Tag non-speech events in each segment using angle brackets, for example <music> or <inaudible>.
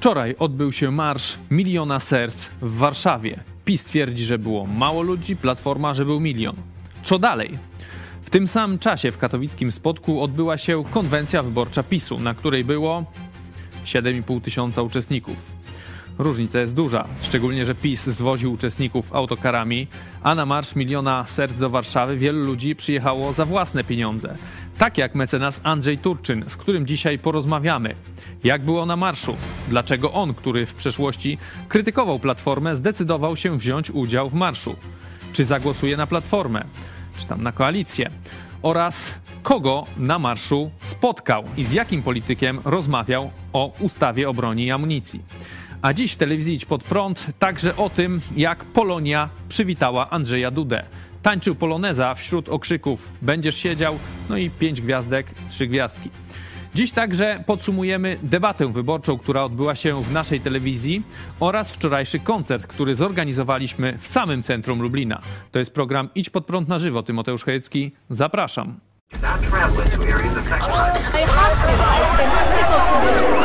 Wczoraj odbył się marsz Miliona Serc w Warszawie. PiS twierdzi, że było mało ludzi, Platforma, że był milion. Co dalej? W tym samym czasie w katowickim Spodku odbyła się konwencja wyborcza PiSu, na której było 7,5 tysiąca uczestników. Różnica jest duża, szczególnie, że PiS zwoził uczestników autokarami, a na Marsz Miliona Serc do Warszawy wielu ludzi przyjechało za własne pieniądze. Tak jak mecenas Andrzej Turczyn, z którym dzisiaj porozmawiamy. Jak było na marszu? Dlaczego on, który w przeszłości krytykował Platformę, zdecydował się wziąć udział w marszu? Czy zagłosuje na Platformę? Czy tam na koalicję? Oraz kogo na marszu spotkał i z jakim politykiem rozmawiał o ustawie o broni i amunicji. A dziś w telewizji Idź Pod Prąd także o tym, jak Polonia przywitała Andrzeja Dudę. Tańczył poloneza wśród okrzyków Będziesz siedział, no i pięć gwiazdek, trzy gwiazdki. Dziś także podsumujemy debatę wyborczą, która odbyła się w naszej telewizji oraz wczorajszy koncert, który zorganizowaliśmy w samym centrum Lublina. To jest program Idź Pod Prąd na żywo. Tymoteusz Chojecki, zapraszam.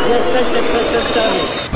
Jesteście przestępcami.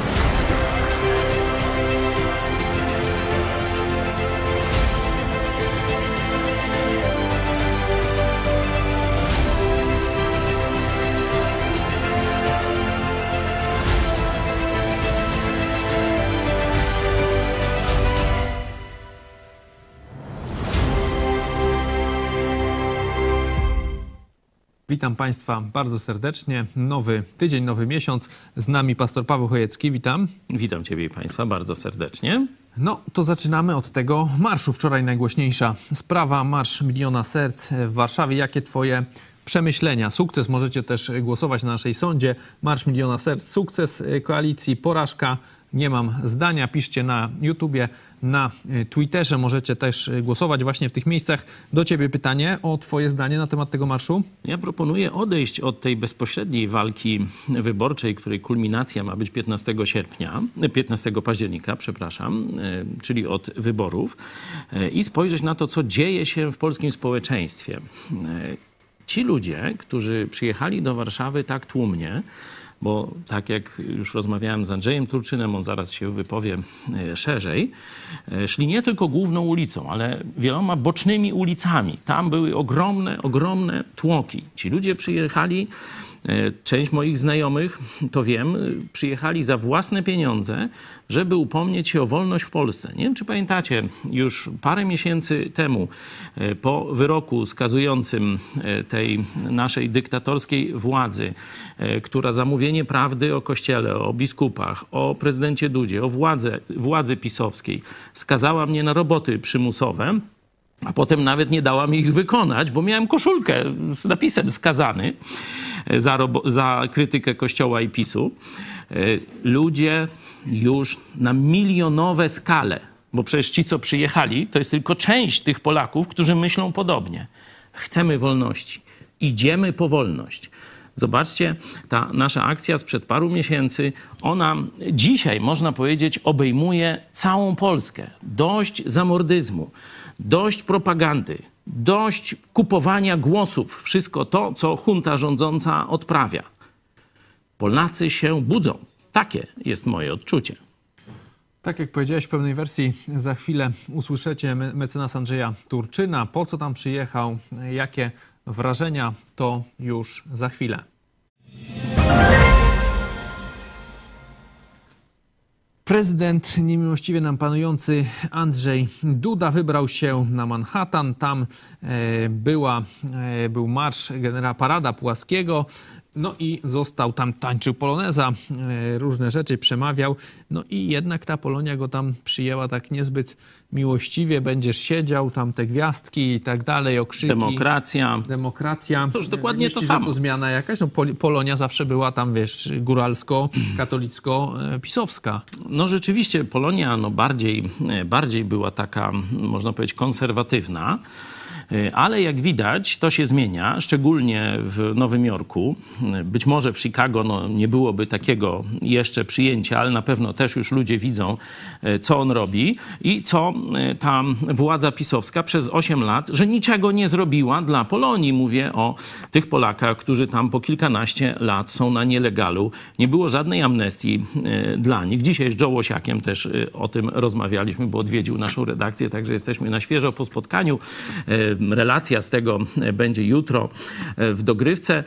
Witam Państwa bardzo serdecznie. Nowy tydzień, nowy miesiąc. Z nami pastor Paweł Chojecki. Witam. Witam Ciebie i Państwa bardzo serdecznie. No, to zaczynamy od tego marszu. Wczoraj najgłośniejsza sprawa, Marsz Miliona Serc w Warszawie. Jakie Twoje przemyślenia? Sukces, możecie też głosować na naszej sądzie. Marsz Miliona Serc, sukces koalicji, porażka nie mam zdania. Piszcie na YouTubie, na y, Twitterze. Możecie też y, głosować właśnie w tych miejscach. Do Ciebie pytanie o Twoje zdanie na temat tego marszu. Ja proponuję odejść od tej bezpośredniej walki wyborczej, której kulminacja ma być 15 sierpnia, 15 października, przepraszam, czyli od wyborów i spojrzeć na to, co dzieje się w polskim społeczeństwie. Ci ludzie, którzy przyjechali do Warszawy tak tłumnie, bo tak jak już rozmawiałem z Andrzejem Turczynem, on zaraz się wypowie e, szerzej, e, szli nie tylko główną ulicą, ale wieloma bocznymi ulicami. Tam były ogromne, ogromne tłoki. Ci ludzie przyjechali część moich znajomych, to wiem, przyjechali za własne pieniądze, żeby upomnieć się o wolność w Polsce. Nie wiem, czy pamiętacie, już parę miesięcy temu, e, po wyroku skazującym e, tej naszej dyktatorskiej władzy, która zamówienie prawdy o kościele, o biskupach, o prezydencie Dudzie, o władze, władzy pisowskiej skazała mnie na roboty przymusowe, a potem nawet nie dała mi ich wykonać, bo miałem koszulkę z napisem skazany za, za krytykę Kościoła i PiSu. E, ludzie już na milionowe skale, bo przecież ci, co przyjechali, to jest tylko część tych Polaków, którzy myślą podobnie. Chcemy wolności. Idziemy po wolność. Zobaczcie, ta nasza akcja sprzed paru miesięcy, ona dzisiaj, można powiedzieć, obejmuje całą Polskę. Dość zamordyzmu, dość propagandy, dość kupowania głosów, wszystko to, co junta rządząca odprawia. Polacy się budzą. Takie jest moje odczucie. Tak jak powiedziałeś w pewnej wersji, za chwilę usłyszycie mecenas Andrzeja Turczyna. Po co tam przyjechał, jakie wrażenia, to już za chwilę. Prezydent niemiłościwie nam panujący Andrzej Duda wybrał się na Manhattan. Tam e, była, e, był marsz generała Parada Płaskiego. No i został tam, tańczył poloneza, e, różne rzeczy przemawiał. No i jednak ta Polonia go tam przyjęła tak niezbyt miłościwie. Będziesz siedział, tam te gwiazdki i tak dalej, okrzyki. Demokracja. Demokracja. To już dokładnie Myślisz, to samo. to zmiana jakaś? No, Polonia zawsze była tam, wiesz, góralsko-katolicko-pisowska. <clears throat> No rzeczywiście Polonia no bardziej, bardziej była taka, można powiedzieć, konserwatywna. Ale jak widać, to się zmienia, szczególnie w Nowym Jorku. Być może w Chicago no, nie byłoby takiego jeszcze przyjęcia, ale na pewno też już ludzie widzą, co on robi i co ta władza pisowska przez 8 lat, że niczego nie zrobiła dla Polonii. Mówię o tych Polakach, którzy tam po kilkanaście lat są na nielegalu. Nie było żadnej amnestii dla nich. Dzisiaj z Joe Łosiakiem też o tym rozmawialiśmy, bo odwiedził naszą redakcję, także jesteśmy na świeżo po spotkaniu. Relacja z tego będzie jutro w dogrywce,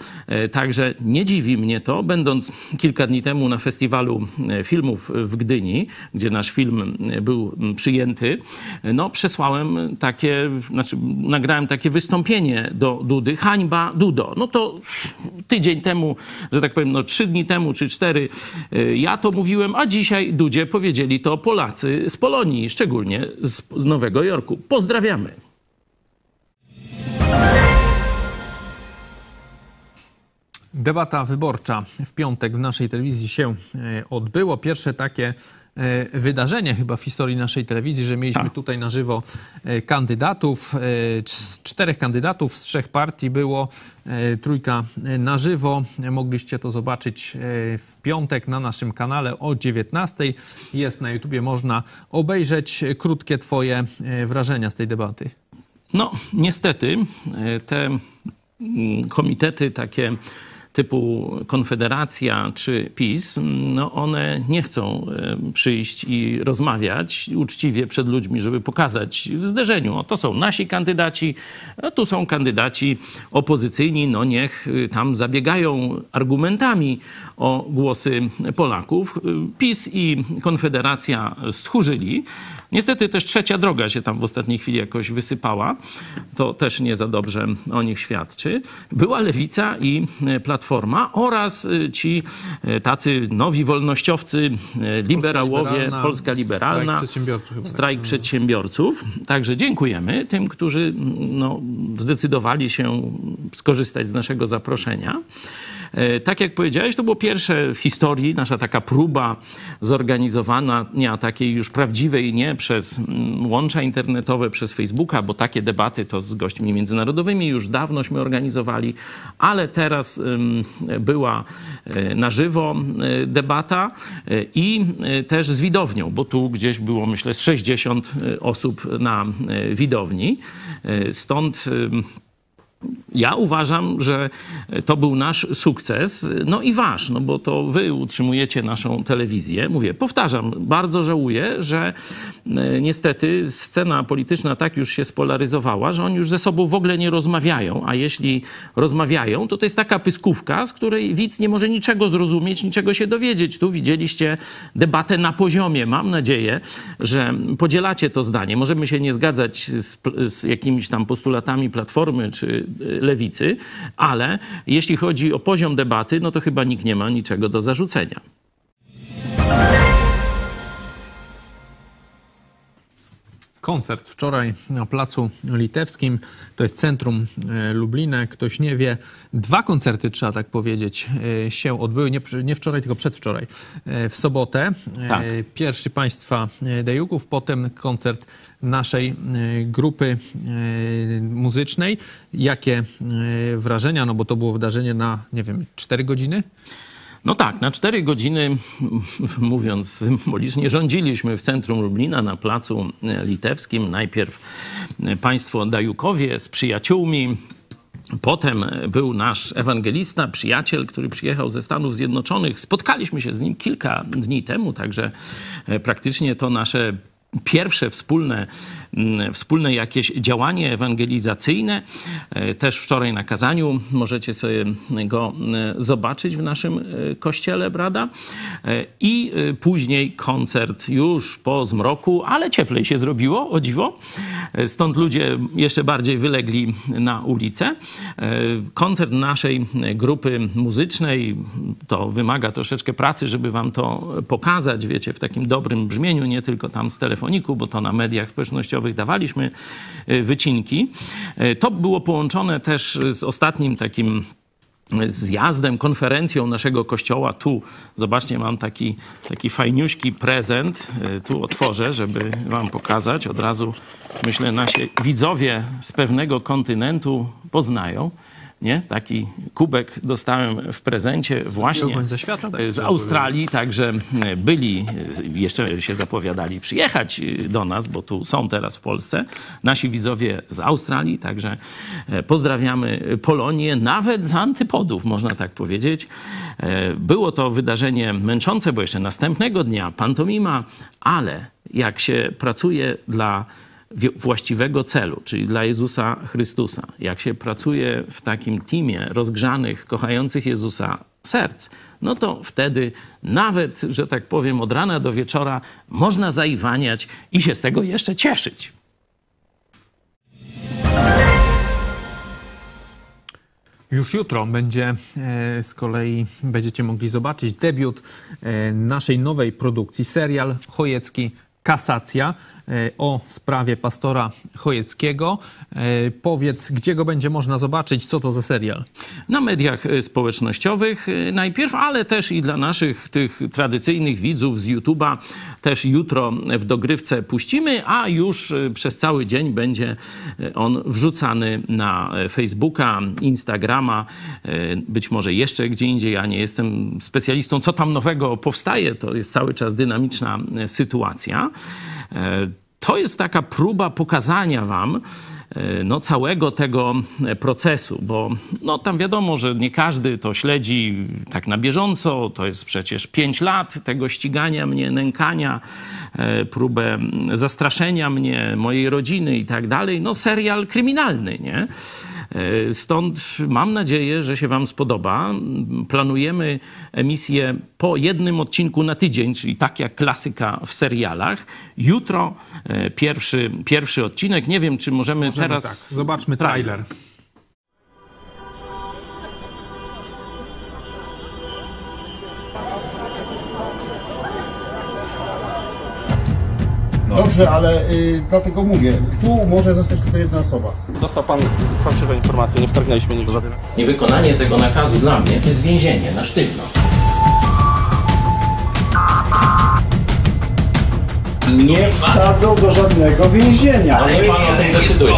także nie dziwi mnie to. Będąc kilka dni temu na festiwalu filmów w Gdyni, gdzie nasz film był przyjęty, no przesłałem takie, znaczy nagrałem takie wystąpienie do Dudy, hańba Dudo. No to tydzień temu, że tak powiem, no trzy dni temu czy cztery, ja to mówiłem, a dzisiaj Dudzie powiedzieli to Polacy z Polonii, szczególnie z Nowego Jorku. Pozdrawiamy. Debata wyborcza w piątek w naszej telewizji się e, odbyło. Pierwsze takie e, wydarzenie chyba w historii naszej telewizji, że mieliśmy Tak. tutaj na żywo e, kandydatów. Z czterech kandydatów z trzech partii było trójka na żywo. Mogliście to zobaczyć w piątek na naszym kanale o 19. Jest na YouTubie, można obejrzeć krótkie twoje wrażenia z tej debaty. No, niestety te mm, komitety takie typu Konfederacja czy PiS, no one nie chcą przyjść i rozmawiać uczciwie przed ludźmi, żeby pokazać w zderzeniu. O, to są nasi kandydaci, a tu są kandydaci opozycyjni, no niech y, tam zabiegają argumentami o głosy Polaków. Y, PiS i Konfederacja stchórzyli. Niestety też trzecia droga się tam w ostatniej chwili jakoś wysypała. To też nie za dobrze o nich świadczy. Była Lewica i e, Platforma oraz e, ci e, tacy nowi wolnościowcy, liberałowie, Liberalna, Polska Liberalna. Strajk przedsiębiorców tak Strajk się przedsiębiorców. Także dziękujemy tym, którzy no, zdecydowali się skorzystać z naszego zaproszenia. E, Tak jak powiedziałeś, to było pierwsze w historii, nasza taka próba zorganizowania takiej już prawdziwej, nie przez mm, łącza internetowe, przez Facebooka, bo takie debaty to z gośćmi międzynarodowymi już dawnośmy organizowali, ale teraz była e, na żywo e, debata i też z widownią, bo tu gdzieś było myślę z 60 osób na widowni. Stąd ja uważam, że to był nasz sukces, no i wasz, no bo to wy utrzymujecie naszą telewizję. Mówię, powtarzam, bardzo żałuję, że e, niestety scena polityczna tak już się spolaryzowała, że oni już ze sobą w ogóle nie rozmawiają, a jeśli rozmawiają, to to jest taka pyskówka, z której widz nie może niczego zrozumieć, niczego się dowiedzieć. Tu widzieliście debatę na poziomie. Mam nadzieję, że podzielacie to zdanie. Możemy się nie zgadzać z, z jakimiś tam postulatami Platformy czy Lewicy, ale jeśli chodzi o poziom debaty, no to chyba nikt nie ma niczego do zarzucenia. Koncert wczoraj na Placu Litewskim, to jest centrum e, Lublina, ktoś nie wie. Dwa koncerty, trzeba tak powiedzieć, e, się odbyły, nie, nie wczoraj, tylko przedwczoraj, e, w sobotę. Tak. Pierwszy państwa Dejuków, potem koncert naszej grupy muzycznej. Jakie wrażenia, no bo to było wydarzenie na, nie wiem, 4 godziny? No tak, na cztery godziny, <laughs> mówiąc symbolicznie, rządziliśmy w centrum Lublina na placu litewskim. Najpierw państwo Dajukowie z przyjaciółmi. Potem był nasz ewangelista, przyjaciel, który przyjechał ze Stanów Zjednoczonych. Spotkaliśmy się z nim kilka dni temu, także praktycznie to nasze pierwsze wspólne, wspólne jakieś działanie ewangelizacyjne. E, Też wczoraj na kazaniu możecie sobie go e, zobaczyć w naszym e, kościele, brada. I później koncert już po zmroku, ale cieplej się zrobiło, o dziwo. Stąd ludzie jeszcze bardziej wylegli na ulicę. Koncert naszej grupy muzycznej to wymaga troszeczkę pracy, żeby wam to pokazać, wiecie, w takim dobrym brzmieniu, nie tylko tam z telefoniku, bo to na mediach społecznościowych dawaliśmy e, wycinki. E, To było połączone też z ostatnim takim zjazdem, konferencją naszego kościoła. Tu, zobaczcie, mam taki, taki fajniuśki prezent. E, tu otworzę, żeby wam pokazać. Od razu, myślę, nasi widzowie z pewnego kontynentu poznają. Nie? Taki kubek dostałem w prezencie właśnie świata, tak? z Australii, także byli, jeszcze się zapowiadali przyjechać do nas, bo tu są teraz w Polsce nasi widzowie z Australii, także pozdrawiamy Polonię, nawet z antypodów, można tak powiedzieć. Było to wydarzenie męczące, bo jeszcze następnego dnia pantomima, ale jak się pracuje dla właściwego celu, czyli dla Jezusa Chrystusa, jak się pracuje w takim teamie rozgrzanych, kochających Jezusa serc, no to wtedy nawet, że tak powiem, od rana do wieczora można zaiwaniać i się z tego jeszcze cieszyć. Już jutro będzie e, z kolei będziecie mogli zobaczyć debiut e, naszej nowej produkcji, serial Chojecki Kasacja. E, o sprawie pastora Chojeckiego. E, powiedz, gdzie go będzie można zobaczyć, co to za serial? Na mediach e, społecznościowych najpierw, ale też i dla naszych tych tradycyjnych widzów z YouTube'a też jutro w dogrywce puścimy, a już przez cały dzień będzie on wrzucany na Facebooka, Instagrama, być może jeszcze gdzie indziej. Ja nie jestem specjalistą, co tam nowego powstaje. To jest cały czas dynamiczna sytuacja to jest taka próba pokazania wam, e, no, całego tego procesu, bo no, tam wiadomo, że nie każdy to śledzi tak na bieżąco. To jest przecież pięć lat tego ścigania mnie, nękania, e, próbę zastraszenia mnie, mojej rodziny i tak dalej. No, serial kryminalny, nie? E, stąd mam nadzieję, że się Wam spodoba. Planujemy emisję po jednym odcinku na tydzień, czyli tak jak klasyka w serialach. Jutro e, pierwszy, pierwszy odcinek. Nie wiem, czy możemy, możemy teraz. Tak. Zobaczmy trailer. Dobrze, ale y, dlatego mówię, tu może zostać tylko jedna osoba. Dostał pan fałszywe informacje, nie wtargnęliśmy nigdy. Niewykonanie tego nakazu dla mnie to jest więzienie na sztywno. Nie wsadzą do żadnego więzienia. Ale nie pan o tym decyduje.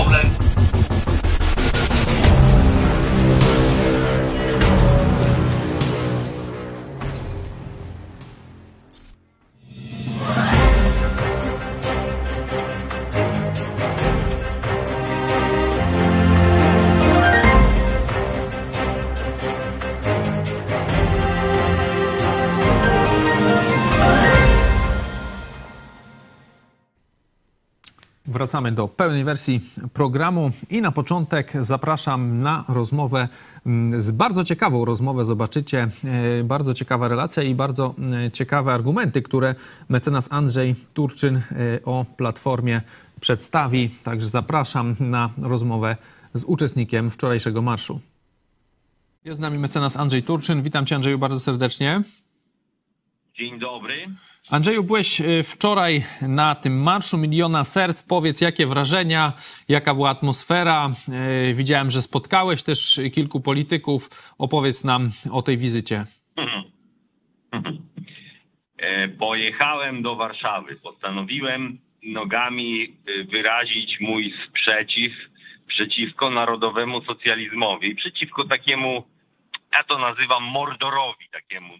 Wracamy do pełnej wersji programu i na początek zapraszam na rozmowę mm, z bardzo ciekawą rozmowę. Zobaczycie e, bardzo ciekawa relacja i bardzo e, ciekawe argumenty, które mecenas Andrzej Turczyn e, o platformie przedstawi. Także zapraszam na rozmowę z uczestnikiem wczorajszego marszu. Jest z nami mecenas Andrzej Turczyn. Witam cię Andrzeju bardzo serdecznie. Dzień dobry. Andrzeju, byłeś e, wczoraj na tym Marszu Miliona Serc. Powiedz, jakie wrażenia, jaka była atmosfera? E, widziałem, że spotkałeś też kilku polityków. Opowiedz nam o tej wizycie. E, pojechałem do Warszawy. Postanowiłem nogami wyrazić mój sprzeciw przeciwko narodowemu socjalizmowi, przeciwko takiemu, ja to nazywam mordorowi, takiemu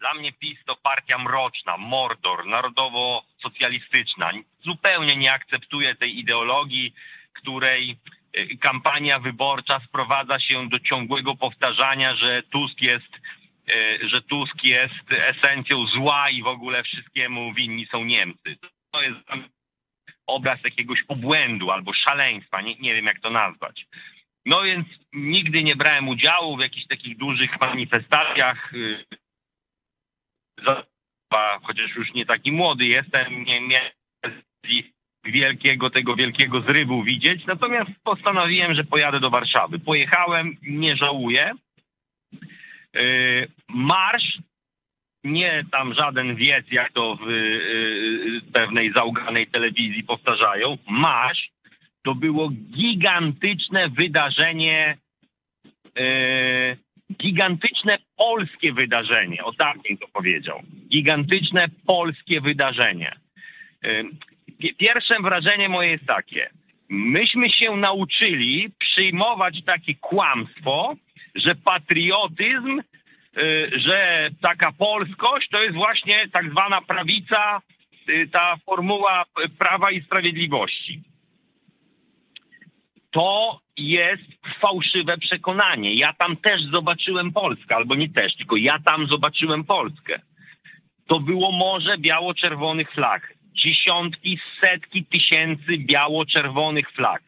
dla mnie PiS to partia mroczna, Mordor, narodowo-socjalistyczna. Zupełnie nie akceptuję tej ideologii, której y, kampania wyborcza sprowadza się do ciągłego powtarzania, że Tusk jest, y, że Tusk jest esencją zła i w ogóle wszystkiemu winni są Niemcy. To jest obraz jakiegoś obłędu albo szaleństwa, nie, nie wiem jak to nazwać. No więc nigdy nie brałem udziału w jakichś takich dużych manifestacjach y, chociaż już nie taki młody jestem, nie miałem wielkiego, tego wielkiego zrywu widzieć, natomiast postanowiłem, że pojadę do Warszawy. Pojechałem, nie żałuję. Yy, marsz, nie tam żaden wiec, jak to w yy, pewnej zauganej telewizji powtarzają, marsz to było gigantyczne wydarzenie yy, gigantyczne polskie wydarzenie. O tak bym to powiedział. Gigantyczne polskie wydarzenie. Pierwsze wrażenie moje jest takie. Myśmy się nauczyli przyjmować takie kłamstwo, że patriotyzm, y, że taka polskość to jest właśnie tak zwana prawica, y, ta formuła y, prawa i sprawiedliwości. To jest fałszywe przekonanie. Ja tam też zobaczyłem Polskę, albo nie też, tylko ja tam zobaczyłem Polskę. To było morze biało-czerwonych flag. Dziesiątki, setki tysięcy biało-czerwonych flag.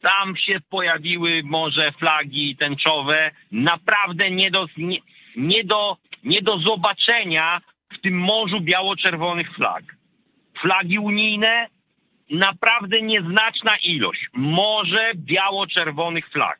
Tam się pojawiły może flagi tęczowe, naprawdę nie do, nie, nie do, nie do zobaczenia w tym morzu biało-czerwonych flag. Flagi unijne, naprawdę nieznaczna ilość. Morze biało-czerwonych flag.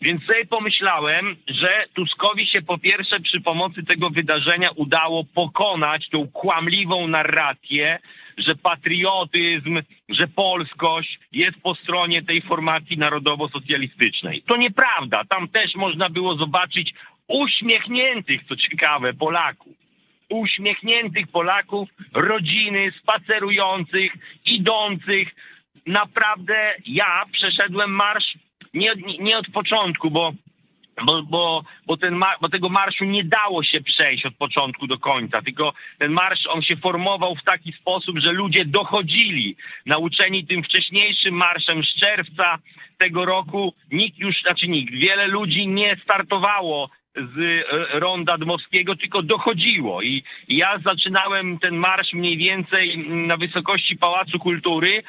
Więc sobie pomyślałem, że Tuskowi się po pierwsze przy pomocy tego wydarzenia udało pokonać tą kłamliwą narrację, że patriotyzm, że polskość jest po stronie tej formacji narodowo-socjalistycznej. To nieprawda. Tam też można było zobaczyć uśmiechniętych, co ciekawe, Polaków uśmiechniętych Polaków, rodziny spacerujących, idących. Naprawdę ja przeszedłem marsz nie, nie od początku, bo, bo, bo, bo, ten bo tego marszu nie dało się przejść od początku do końca, tylko ten marsz on się formował w taki sposób, że ludzie dochodzili, nauczeni tym wcześniejszym marszem z czerwca tego roku, nikt już, znaczy nikt, wiele ludzi nie startowało z e, ronda Dmowskiego, tylko dochodziło. I, ja zaczynałem ten marsz mniej więcej na wysokości Pałacu Kultury.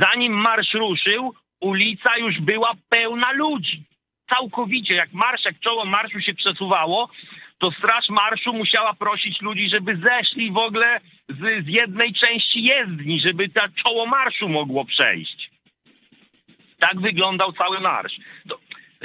Zanim marsz ruszył, ulica już była pełna ludzi. Całkowicie, jak marsz, jak czoło marszu się przesuwało, to straż marszu musiała prosić ludzi, żeby zeszli w ogóle z, z jednej części jezdni, żeby to czoło marszu mogło przejść. Tak wyglądał cały marsz. To,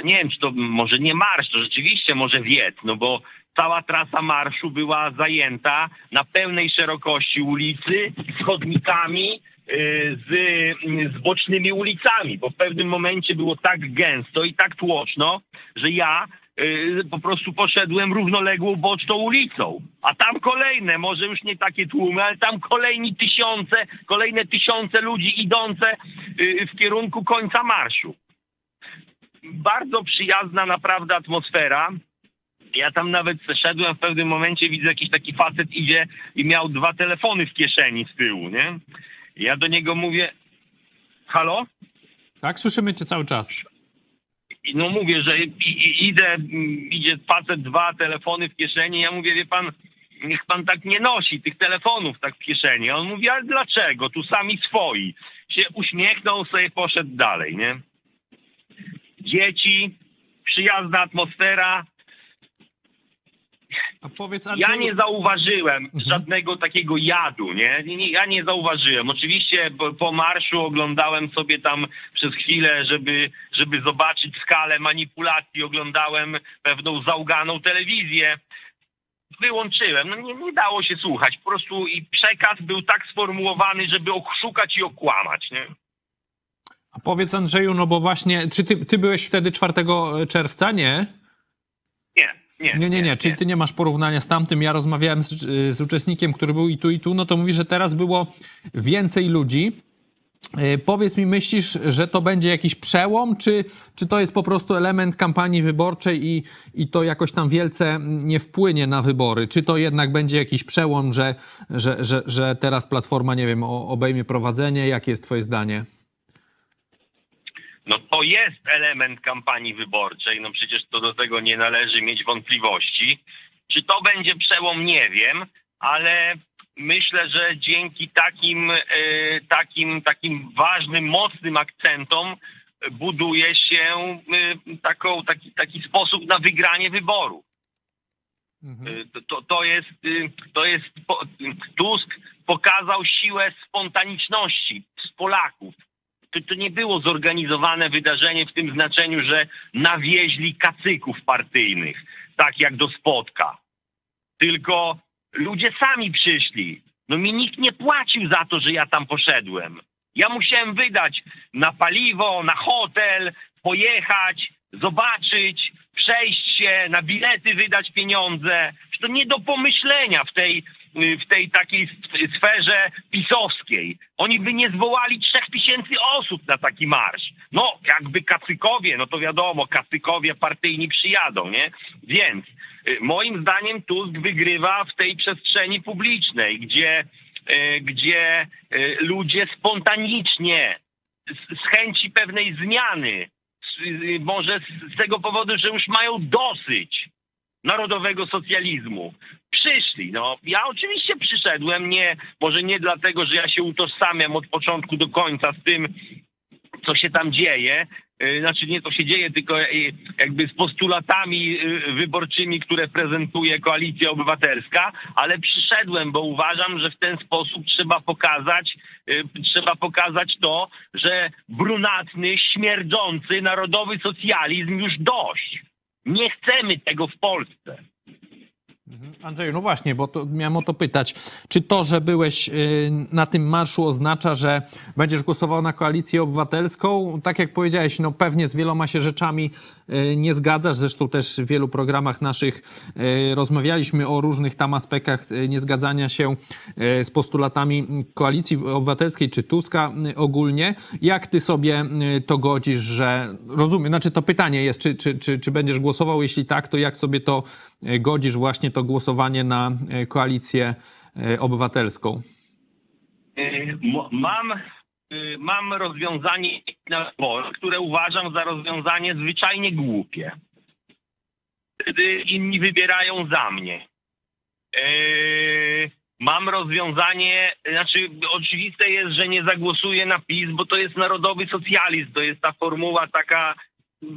nie wiem, czy to może nie marsz, to rzeczywiście może wiec, no bo cała trasa marszu była zajęta na pełnej szerokości ulicy, z chodnikami, yy, z, z bocznymi ulicami, bo w pewnym momencie było tak gęsto i tak tłoczno, że ja yy, po prostu poszedłem równoległą boczną ulicą, a tam kolejne, może już nie takie tłumy, ale tam kolejni tysiące, kolejne tysiące ludzi idące yy, w kierunku końca marszu bardzo przyjazna naprawdę atmosfera. Ja tam nawet szedłem w pewnym momencie, widzę jakiś taki facet idzie i miał dwa telefony w kieszeni z tyłu, nie? Ja do niego mówię, halo? Tak, słyszymy cię cały czas. No mówię, że idę, mm, idzie facet, dwa telefony w kieszeni. Ja mówię, wie pan, niech pan tak nie nosi tych telefonów tak w kieszeni. A on mówi, ale dlaczego? Tu sami swoi. Się uśmiechnął, sobie poszedł dalej, nie? Dzieci, przyjazna atmosfera. A powiedz, Ja nie zauważyłem żadnego takiego jadu, nie? nie, nie ja nie zauważyłem. Oczywiście po, po marszu oglądałem sobie tam przez chwilę, żeby, żeby zobaczyć skalę manipulacji, oglądałem pewną załganą telewizję. Wyłączyłem. No nie, nie dało się słuchać. Po prostu i przekaz był tak sformułowany, żeby oszukać i okłamać, nie? A powiedz Andrzeju, no bo właśnie, czy ty, ty byłeś wtedy 4 czerwca? Nie? Nie, nie. Nie, nie, nie. Czyli ty nie masz porównania z tamtym. Ja rozmawiałem z, z uczestnikiem, który był i tu, i tu, no to mówi, że teraz było więcej ludzi. Yy, Powiedz mi, myślisz, że to będzie jakiś przełom, czy, czy to jest po prostu element kampanii wyborczej i, i to jakoś tam wielce nie wpłynie na wybory? Czy to jednak będzie jakiś przełom, że, że, że, że teraz Platforma, nie wiem, obejmie prowadzenie? Jakie jest twoje zdanie? No to jest element kampanii wyborczej, no przecież to do tego nie należy mieć wątpliwości. Czy to będzie przełom, nie wiem, ale myślę, że dzięki takim, e, takim, takim ważnym, mocnym akcentom buduje się e, taką, taki, taki sposób na wygranie wyborów. Y, To, to, to jest, to jest Tusk pokazał siłę spontaniczności z Polaków. To, to nie było zorganizowane wydarzenie w tym znaczeniu, że nawieźli kacyków partyjnych, tak jak do spotka. Tylko ludzie sami przyszli. No mi nikt nie płacił za to, że ja tam poszedłem. Ja musiałem wydać na paliwo, na hotel, pojechać, zobaczyć, przejść się, na bilety wydać pieniądze. To nie do pomyślenia w tej, w tej takiej sferze pisowskiej. Oni by nie zwołali trzech tysięcy osób na taki marsz. No, jakby kacykowie, no to wiadomo, kacykowie partyjni przyjadą, nie? Więc y, moim zdaniem Tusk wygrywa w tej przestrzeni publicznej, gdzie, y, gdzie y, ludzie spontanicznie, z, chęci pewnej zmiany, może z tego powodu, że już mają dosyć narodowego socjalizmu. Przyszli, no. Ja oczywiście przyszedłem, nie, może nie dlatego, że ja się utożsamiam od początku do końca z tym, co się tam dzieje, y, znaczy nie co się dzieje, tylko y, jakby z postulatami y, wyborczymi, które prezentuje Koalicja Obywatelska, ale przyszedłem, bo uważam, że w ten sposób trzeba pokazać, trzeba pokazać to, że brunatny, śmierdzący narodowy socjalizm już dość. Nie chcemy tego w Polsce. Mhm. Andrzeju, no właśnie, bo to, miałem o to pytać. Czy to, że byłeś y, na tym marszu oznacza, że będziesz głosował na koalicję obywatelską? Tak jak powiedziałeś, no pewnie z wieloma się rzeczami nie zgadzasz. Zresztą też w wielu programach naszych y, rozmawialiśmy o różnych tam aspektach niezgadzania się z postulatami koalicji obywatelskiej czy Tuska ogólnie. Jak ty sobie to godzisz, że rozumiem, znaczy to pytanie jest, czy, czy, czy, czy będziesz głosował? Jeśli tak, to jak sobie to godzisz właśnie to głosowanie na e, koalicję e, obywatelską? E, mam, mam rozwiązanie, które uważam za rozwiązanie zwyczajnie głupie. Wtedy inni wybierają za mnie. Mam rozwiązanie, znaczy oczywiste jest, że nie zagłosuję na PiS, bo to jest narodowy socjalizm, to jest ta formuła taka,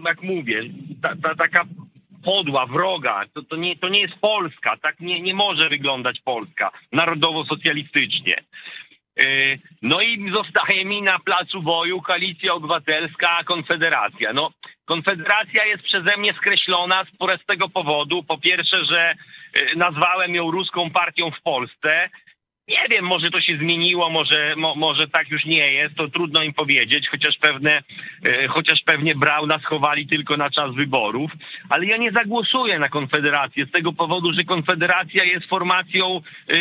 jak mówię, ta, ta, taka podła, wroga. To, to, nie, to nie jest Polska. Tak nie, nie może wyglądać Polska narodowo-socjalistycznie. Yy, no i zostaje mi na placu boju Koalicja Obywatelska, Konfederacja. No, Konfederacja jest przeze mnie skreślona z prostego powodu. Po pierwsze, że yy, nazwałem ją ruską partią w Polsce. Nie wiem, może to się zmieniło, może, mo, może tak już nie jest, to trudno im powiedzieć, chociaż pewne, e, chociaż pewnie Brauna schowali tylko na czas wyborów, ale ja nie zagłosuję na Konfederację z tego powodu, że Konfederacja jest formacją e,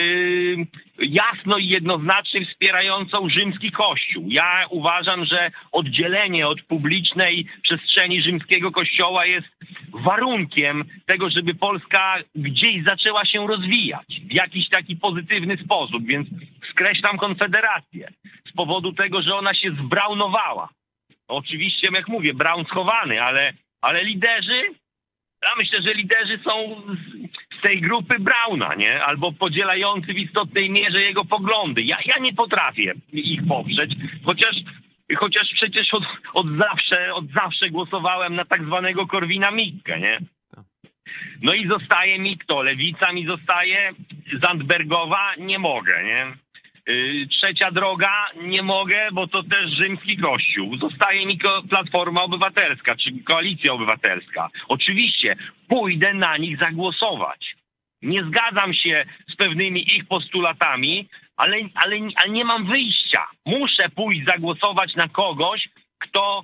jasno i jednoznacznie wspierającą rzymski kościół. Ja uważam, że oddzielenie od publicznej przestrzeni rzymskiego kościoła jest warunkiem tego, żeby Polska gdzieś zaczęła się rozwijać w jakiś taki pozytywny sposób, więc skreślam Konfederację z powodu tego, że ona się zbraunowała. Oczywiście, jak mówię, Braun schowany, ale, ale liderzy, ja myślę, że liderzy są z tej grupy Brauna, nie? Albo podzielający w istotnej mierze jego poglądy. Ja, ja nie potrafię ich poprzeć, chociaż chociaż przecież od, od zawsze, od zawsze głosowałem na tak zwanego Korwina Mikke, nie? No i zostaje mi kto? Lewica mi zostaje, Zandbergowa nie mogę, nie? Y, trzecia droga nie mogę, bo to też rzymski kościół. Zostaje mi Platforma Obywatelska, czy Koalicja Obywatelska. Oczywiście pójdę na nich zagłosować. Nie zgadzam się z pewnymi ich postulatami, ale, ale, ale nie mam wyjścia. Muszę pójść zagłosować na kogoś, kto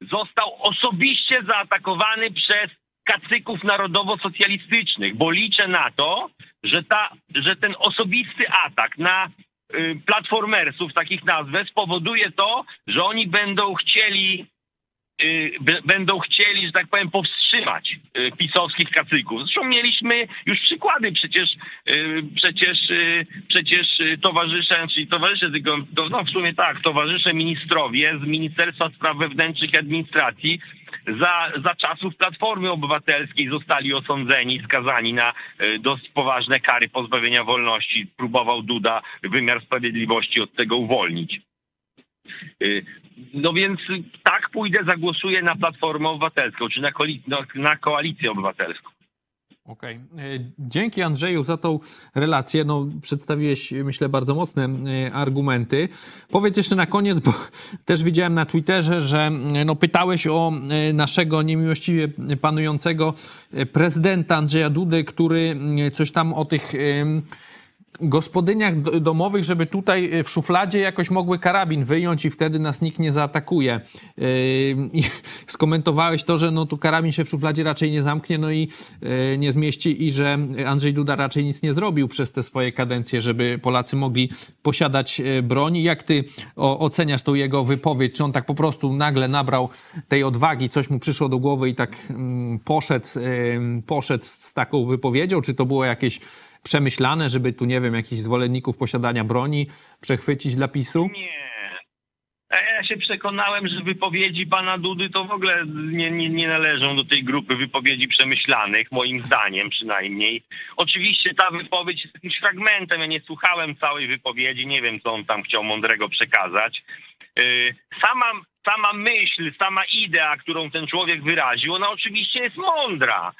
został osobiście zaatakowany przez kacyków narodowo-socjalistycznych, bo liczę na to, że, ta, że ten osobisty atak na y, platformersów, takich nazwę, spowoduje to, że oni będą chcieli Y, będą chcieli, że tak powiem, powstrzymać y, pisowskich kacyków. Zresztą mieliśmy już przykłady, przecież y, przecież, przecież towarzysze, czyli towarzysze, tylko, no w sumie tak, towarzysze ministrowie z Ministerstwa Spraw Wewnętrznych i Administracji za, za czasów Platformy Obywatelskiej zostali osądzeni, skazani na dość poważne kary pozbawienia wolności. Próbował Duda wymiar sprawiedliwości od tego uwolnić. No więc tak pójdę, zagłosuję na Platformę Obywatelską, czy na, no, na Koalicję Obywatelską. Okej. Okay. E, dzięki Andrzeju za tą relację. No, przedstawiłeś, myślę, bardzo mocne e, argumenty. Powiedz jeszcze na koniec, bo <laughs> też widziałem na Twitterze, że no, pytałeś o e, naszego niemiłościwie panującego prezydenta Andrzeja Dudy, który coś tam o tych gospodyniach domowych, żeby tutaj y, w szufladzie jakoś mogły karabin wyjąć i wtedy nas nikt nie zaatakuje. <laughs> Skomentowałeś to, że no tu karabin się w szufladzie raczej nie zamknie, no i yy, nie zmieści i że Andrzej Duda raczej nic nie zrobił przez te swoje kadencje, żeby Polacy mogli posiadać yy, broń. Jak ty oceniasz tą jego wypowiedź? Czy on tak po prostu nagle nabrał tej odwagi, coś mu przyszło do głowy i tak mm, poszedł, poszedł z taką wypowiedzią? Czy to było jakieś przemyślane, żeby tu, nie wiem, jakichś zwolenników posiadania broni przechwycić dla PiSu? Nie. Ja się przekonałem, że wypowiedzi pana Dudy to w ogóle nie, nie, nie należą do tej grupy wypowiedzi przemyślanych, moim zdaniem przynajmniej. Oczywiście ta wypowiedź jest jakimś fragmentem, ja nie słuchałem całej wypowiedzi, nie wiem, co on tam chciał mądrego przekazać. Yy, Sama, sama myśl, sama idea, którą ten człowiek wyraził, ona oczywiście jest mądra.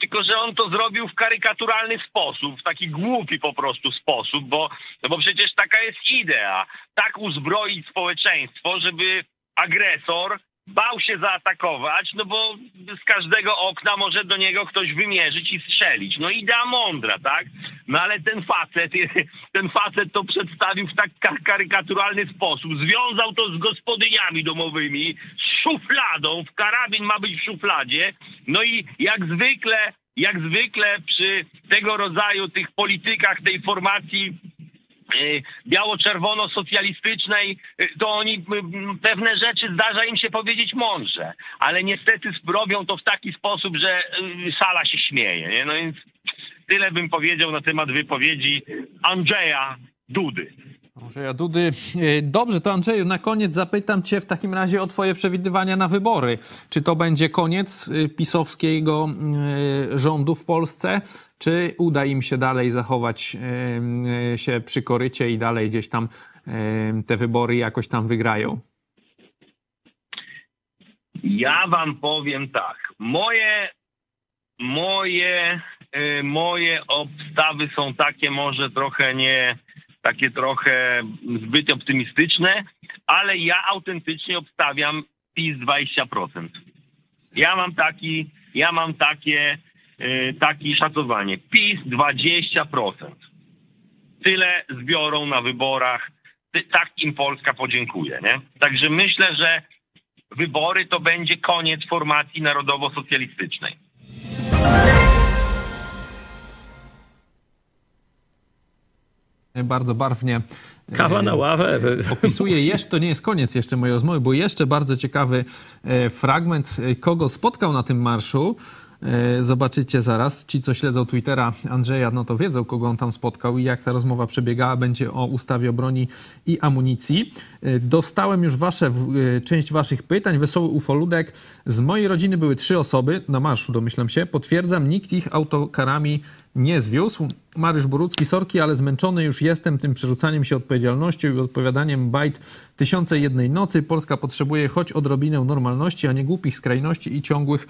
Tylko, że on to zrobił w karykaturalny sposób, w taki głupi po prostu sposób, bo, no bo przecież taka jest idea. Tak uzbroić społeczeństwo, żeby agresor bał się zaatakować, no bo z każdego okna może do niego ktoś wymierzyć i strzelić. No idea mądra, tak? No ale ten facet, <laughs> ten facet to przedstawił w tak ka- karykaturalny sposób. Związał to z gospodyniami domowymi, z szufladą, w karabin ma być w szufladzie. No i jak zwykle, jak zwykle przy tego rodzaju tych politykach tej formacji biało-czerwono-socjalistycznej, y, to oni y, pewne rzeczy zdarza im się powiedzieć mądrze, ale niestety robią to w taki sposób, że y, sala się śmieje. Nie? No więc tyle bym powiedział na temat wypowiedzi Andrzeja Dudy. Andrzeja Dudy. E, Dobrze, to Andrzeju, na koniec zapytam Cię w takim razie o Twoje przewidywania na wybory. Czy to będzie koniec y, pisowskiego y, rządu w Polsce, czy uda im się dalej zachować się przy korycie i dalej gdzieś tam te wybory jakoś tam wygrają? Ja wam powiem tak. Moje, moje, moje obstawy są takie może trochę nie, takie trochę zbyt optymistyczne, ale ja autentycznie obstawiam PiS 20%. Ja mam taki, ja mam takie, y, takie szacowanie. PiS 20%. Tyle zbiorą na wyborach. Ty- Tak im Polska podziękuje, nie? Także myślę, że wybory to będzie koniec formacji narodowo-socjalistycznej. Bardzo barwnie. Kawa e, na ławę. Opisuje <laughs> jeszcze, to nie jest koniec jeszcze mojej rozmowy, bo jeszcze bardzo ciekawy e, fragment, e, kogo spotkał na tym marszu. E, Zobaczycie zaraz. Ci, co śledzą Twittera Andrzeja, no to wiedzą, kogo on tam spotkał i jak ta rozmowa przebiegała. Będzie o ustawie o broni i amunicji. E, Dostałem już wasze, e, część waszych pytań. Wesoły ufoludek. Z mojej rodziny były trzy osoby na marszu, domyślam się. Potwierdzam, nikt ich autokarami nie zwiózł. Mariusz Borucki, sorki, ale zmęczony już jestem tym przerzucaniem się odpowiedzialnością i odpowiadaniem bajt tysiące jednej nocy. Polska potrzebuje choć odrobinę normalności, a nie głupich skrajności i ciągłych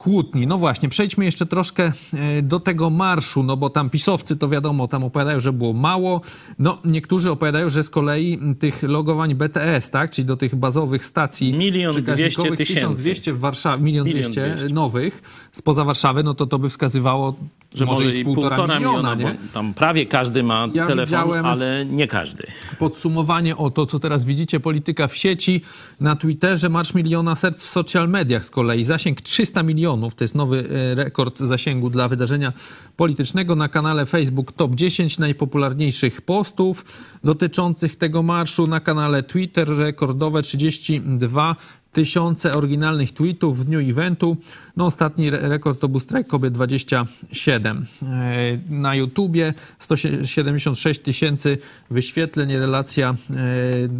kłótni. No właśnie, przejdźmy jeszcze troszkę e, do tego marszu, no bo tam pisowcy to wiadomo, tam opowiadają, że było mało. No niektórzy opowiadają, że z kolei tych logowań BTS, tak, czyli do tych bazowych stacji Milion przekaźnikowych, dwieście tysięcy. 1200 w Warszawie, milion dwieście nowych spoza Warszawy, no to to by wskazywało, że może, i z półtora, miliona, nie? bo tam prawie każdy ma Ja telefon, ale nie każdy. podsumowanie o to, co teraz widzicie, polityka w sieci, na Twitterze Marsz Miliona Serc w social mediach z kolei. Zasięg 300 milionów, to jest nowy e, rekord zasięgu dla wydarzenia politycznego. Na kanale Facebook top 10 najpopularniejszych postów dotyczących tego marszu. Na kanale Twitter rekordowe 32 tysiące oryginalnych tweetów w dniu eventu. No ostatni re- rekord to był strajk kobiet 27. E, Na YouTubie 176 tysięcy wyświetleń, relacja e,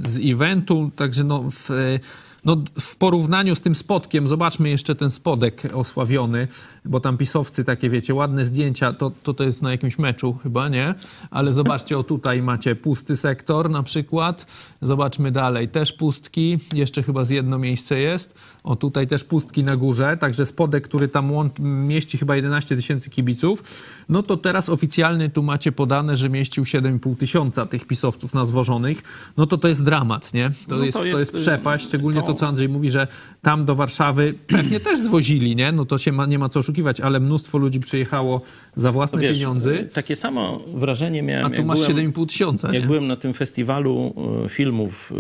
z eventu, także no w, no w porównaniu z tym spotkiem, zobaczmy jeszcze ten spodek osławiony, bo tam pisowcy takie, wiecie, ładne zdjęcia, to to, to jest na jakimś meczu chyba, nie? Ale zobaczcie, o tutaj macie pusty sektor na przykład. Zobaczmy dalej, też pustki, jeszcze chyba z jedno miejsce jest. O tutaj też pustki na górze, także spodek, który tam mieści chyba 11 tysięcy kibiców. No to teraz oficjalny tu macie podane, że mieścił 7,5 tysiąca tych pisowców na zwożonych. No to to jest dramat, nie? To, No jest, to to jest, jest przepaść, szczególnie to to, co Andrzej mówi, że tam do Warszawy pewnie też zwozili, nie? No to się ma, nie ma co oszukiwać, ale mnóstwo ludzi przyjechało za własne Wiesz, pieniądze, Takie samo wrażenie miałem, a tu masz byłem, 7,5 tysiąca, jak nie? byłem na tym festiwalu e, filmów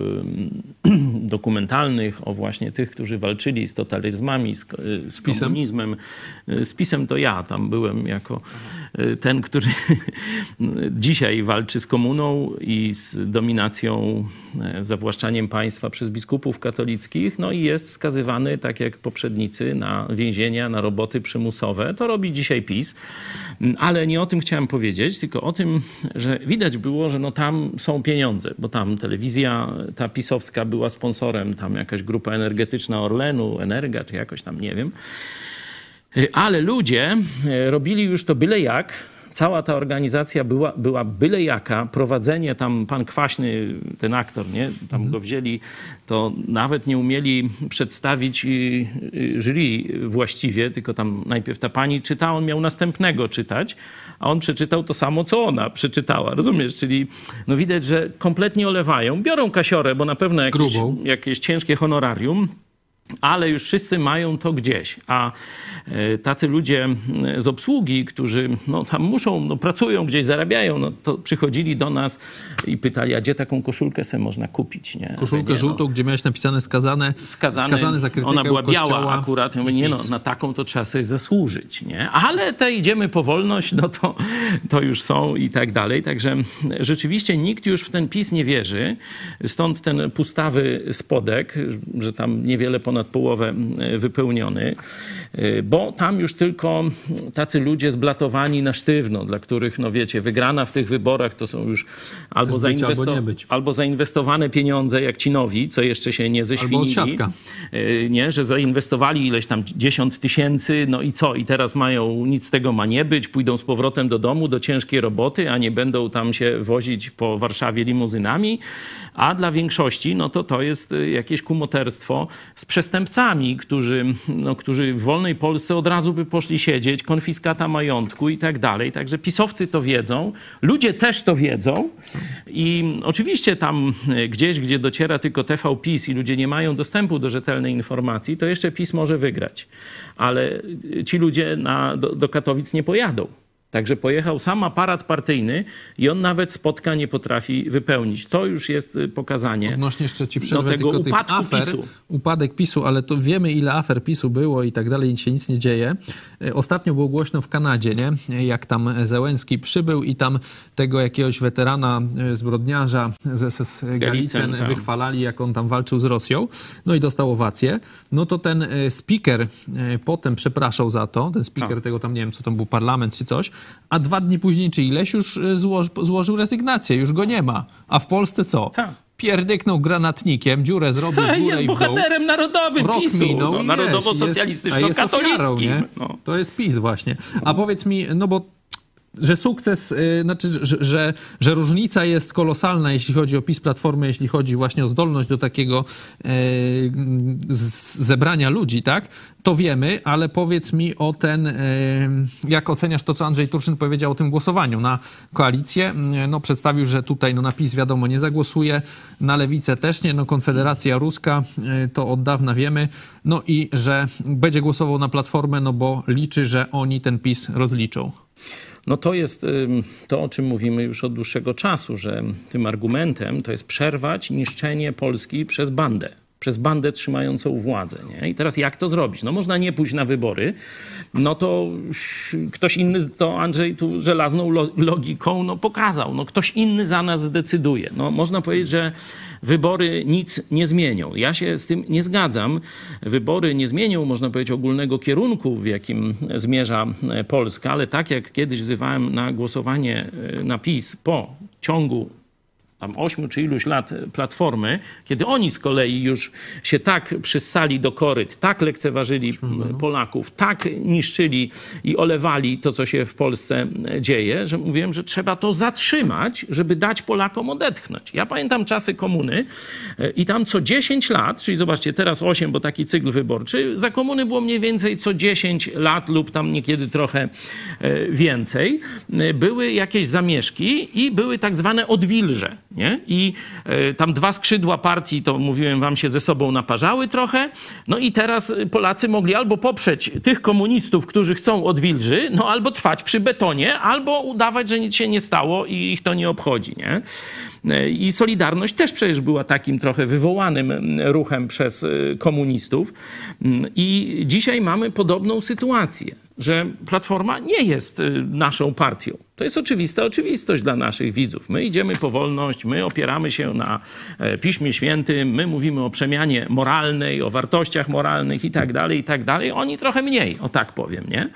<clears throat> dokumentalnych o właśnie tych, którzy walczyli z totalitaryzmami, z, e, z komunizmem. E, Z pisem to ja tam byłem jako ten, który <laughs> dzisiaj walczy z komuną i z dominacją, e, zawłaszczaniem państwa przez biskupów katolickich, no i jest skazywany, tak jak poprzednicy, na więzienia, na roboty przymusowe. To robi dzisiaj PiS. Ale nie o tym chciałem powiedzieć, tylko o tym, że widać było, że no tam są pieniądze, bo tam telewizja ta pisowska była sponsorem, tam jakaś grupa energetyczna Orlenu, Energa, czy jakoś tam, nie wiem. Ale ludzie e, robili już to byle jak. Cała ta organizacja była, była byle jaka. Prowadzenie tam, pan Kwaśny, ten aktor, nie? Tam go wzięli, to nawet nie umieli przedstawić y, y, jury właściwie, tylko tam najpierw ta pani czyta, on miał następnego czytać, a on przeczytał to samo, co ona przeczytała. Rozumiesz? Czyli no widać, że kompletnie olewają. Biorą kasiorę, bo na pewno jakieś, Grubą. jakieś ciężkie honorarium, ale już wszyscy mają to gdzieś. A e, tacy ludzie e, z obsługi, którzy no, tam muszą, no, pracują gdzieś, zarabiają, no, to przychodzili do nas i pytali, a gdzie taką koszulkę sobie można kupić? Nie? Koszulkę nie, żółtą, gdzie miałeś napisane skazane, skazany, skazany za krytykę ona była biała akurat. Ja mówię, nie no, na taką to trzeba sobie zasłużyć, nie? Ale te idziemy po wolność, no to, to już są i tak dalej. Także rzeczywiście nikt już w ten PiS nie wierzy. Stąd ten pustawy spodek, że tam niewiele ponad połowę e, wypełniony, bo tam już tylko tacy ludzie zblatowani na sztywno, dla których, no wiecie, wygrana w tych wyborach to są już albo, być, albo zainwesto- być. albo zainwestowane pieniądze jak ci nowi, co jeszcze się nie ześwinili. odsiadka. Y, nie, że zainwestowali ileś tam 10 tysięcy, no i co? I teraz mają, nic z tego ma nie być, pójdą z powrotem do domu, do ciężkiej roboty, a nie będą tam się wozić po Warszawie limuzynami. A dla większości, no to to jest y, jakieś kumoterstwo z przestępcami, którzy, no, którzy w wolnej Polsce od razu by poszli siedzieć, konfiskata majątku i tak dalej. Także pisowcy to wiedzą, ludzie też to wiedzą i oczywiście tam y, gdzieś, gdzie dociera tylko TV PiS i ludzie nie mają dostępu do rzetelnej informacji, to jeszcze PiS może wygrać. Ale y, ci ludzie na, do, do Katowic nie pojadą. Także pojechał sam aparat partyjny i on nawet spotka nie potrafi wypełnić. To już jest y, pokazanie. Odnośnie jeszcze ci przerwę tego tylko tych upadku afer, PiSu. upadek PiSu, ale to wiemy ile afer PiSu było i tak dalej i się nic nie dzieje. E, Ostatnio było głośno w Kanadzie, nie? Jak tam Zełenski przybył i tam tego jakiegoś weterana e, zbrodniarza z SS Galicen wychwalali, jak on tam walczył z Rosją. No i dostał owację. No to ten e, speaker potem przepraszał za to, ten speaker tego tam, nie wiem, co tam był, parlament czy coś, a dwa dni później czy ileś już e, złoż, złożył rezygnację, już go nie ma. A w Polsce co? Tak. Pierdyknął granatnikiem, dziurę zrobił <laughs> w górę jest bohaterem narodowym Rok PiSu, minął no, narodowo-socjalistyczno-katolickim. No. To jest PiS właśnie. A powiedz mi, no bo że sukces, y, znaczy, że, że, że różnica jest kolosalna, jeśli chodzi o PiS Platformy, jeśli chodzi właśnie o zdolność do takiego z- zebrania ludzi, tak? To wiemy, ale powiedz mi o ten, y, jak oceniasz to, co Andrzej Turczyn powiedział o tym głosowaniu na koalicję. No przedstawił, że tutaj no, na PiS wiadomo nie zagłosuje, na Lewicę też nie, no Konfederacja Ruska y, to od dawna wiemy, no i że będzie głosował na Platformę, no bo liczy, że oni ten PiS rozliczą. No to jest to, o czym mówimy już od dłuższego czasu, że tym argumentem to jest przerwać niszczenie Polski przez bandę. Przez bandę trzymającą władzę. Nie? I teraz jak to zrobić? No można nie pójść na wybory, no to ktoś inny, to Andrzej tu żelazną lo- logiką no, pokazał. No ktoś inny za nas zdecyduje. No można powiedzieć, że wybory nic nie zmienią. Ja się z tym nie zgadzam. Wybory nie zmienią, można powiedzieć, ogólnego kierunku, w jakim zmierza e, Polska, ale tak jak kiedyś wzywałem na głosowanie e, na PiS po ciągu tam ośmiu czy iluś lat Platformy, kiedy oni z kolei już się tak przyssali do koryt, tak lekceważyli Polaków, tak niszczyli i olewali to, co się w Polsce dzieje, że mówiłem, że trzeba to zatrzymać, żeby dać Polakom odetchnąć. Ja pamiętam czasy komuny e, i tam co 10 lat, czyli zobaczcie, teraz 8, bo taki cykl wyborczy, za komuny było mniej więcej co 10 lat lub tam niekiedy trochę e, więcej, e, były jakieś zamieszki i były tak zwane odwilże. Nie? I e, tam dwa skrzydła partii, to mówiłem wam, się ze sobą naparzały trochę. No i teraz Polacy mogli albo poprzeć tych komunistów, którzy chcą odwilży, no albo trwać przy betonie, albo udawać, że nic się nie stało i ich to nie obchodzi. Nie? I Solidarność też przecież była takim trochę wywołanym ruchem przez y, komunistów. I dzisiaj mamy podobną sytuację, że Platforma nie jest y, naszą partią. To jest oczywista oczywistość dla naszych widzów. My idziemy po wolność, my opieramy się na e, Piśmie Świętym, my mówimy o przemianie moralnej, o wartościach moralnych i tak dalej, i tak dalej. Oni trochę mniej, o tak powiem, nie?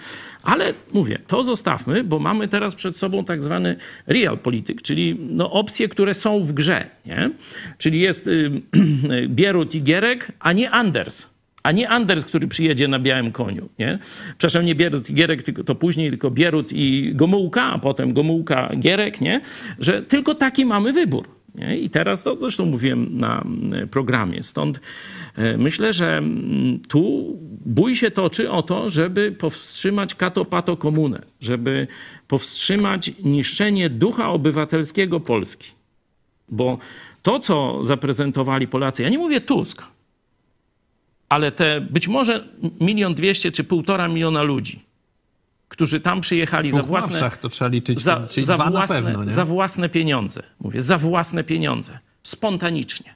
Ale mówię, to zostawmy, bo mamy teraz przed sobą tak zwany real polityk, czyli no, opcje, które są w grze, nie? Czyli jest y, <clears throat> Bierut i Gierek, a nie Anders a nie Anders, który przyjedzie na białym koniu. Nie? Przepraszam, nie Bierut i Gierek, to później, tylko Bierut i Gomułka, a potem Gomułka, Gierek, nie? że tylko taki mamy wybór. Nie? I teraz to zresztą mówiłem na mm, programie. Stąd e, myślę, że mm, tu bój się toczy o to, żeby powstrzymać katopato komunę, żeby powstrzymać niszczenie ducha obywatelskiego Polski. Bo to, co zaprezentowali Polacy, ja nie mówię Tusk, ale te być może milion dwieście czy półtora miliona ludzi, którzy tam przyjechali za własne, to trzeba liczyć, za, za, własne, pewno, za własne pieniądze. Mówię, za własne pieniądze. Spontanicznie.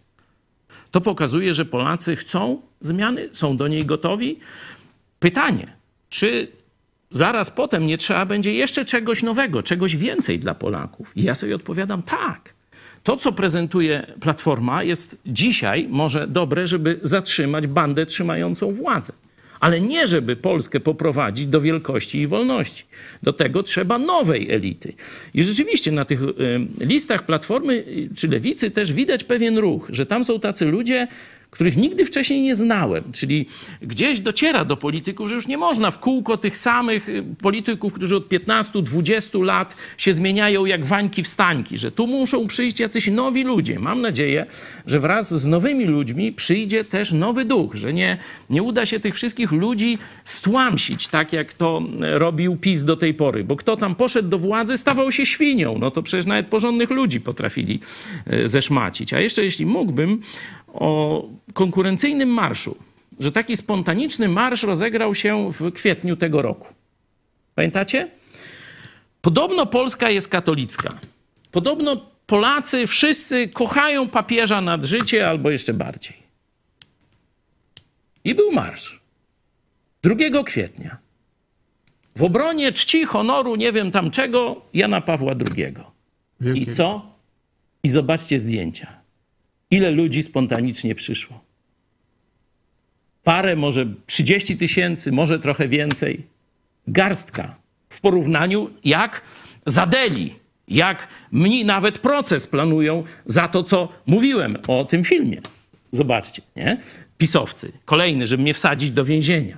To pokazuje, że Polacy chcą zmiany, są do niej gotowi. Pytanie, czy zaraz potem nie trzeba będzie jeszcze czegoś nowego, czegoś więcej dla Polaków? I ja sobie odpowiadam tak. To, co prezentuje Platforma, jest dzisiaj może dobre, żeby zatrzymać bandę trzymającą władzę. Ale nie, żeby Polskę poprowadzić do wielkości i wolności. Do tego trzeba nowej elity. I rzeczywiście na tych listach Platformy y, czy Lewicy też widać pewien ruch, że tam są tacy ludzie, których nigdy wcześniej nie znałem. Czyli gdzieś dociera do polityków, że już nie można w kółko tych samych y, polityków, którzy od 15-20 lat się zmieniają jak wańki wstańki, że tu muszą przyjść jacyś nowi ludzie. Mam nadzieję, że wraz z nowymi ludźmi przyjdzie też nowy duch, że nie, nie uda się tych wszystkich ludzi stłamsić, tak jak to robił PiS do tej pory. Bo kto tam poszedł do władzy, stawał się świnią. No to przecież nawet porządnych ludzi potrafili y, zeszmacić. A jeszcze jeśli mógłbym, o konkurencyjnym marszu, że taki spontaniczny marsz rozegrał się w kwietniu tego roku. Pamiętacie? Podobno Polska jest katolicka. Podobno Polacy wszyscy kochają papieża nad życie albo jeszcze bardziej. I był marsz. 2 kwietnia. W obronie czci, honoru, nie wiem tam czego, Jana Pawła II. I co? I zobaczcie zdjęcia. Ile ludzi spontanicznie przyszło? Parę, może 30 tysięcy, może trochę więcej. Garstka. W porównaniu jak zadeli, jak mni nawet proces planują za to, co mówiłem o tym filmie. Zobaczcie, nie? Pisowcy. Kolejny, żeby mnie wsadzić do więzienia.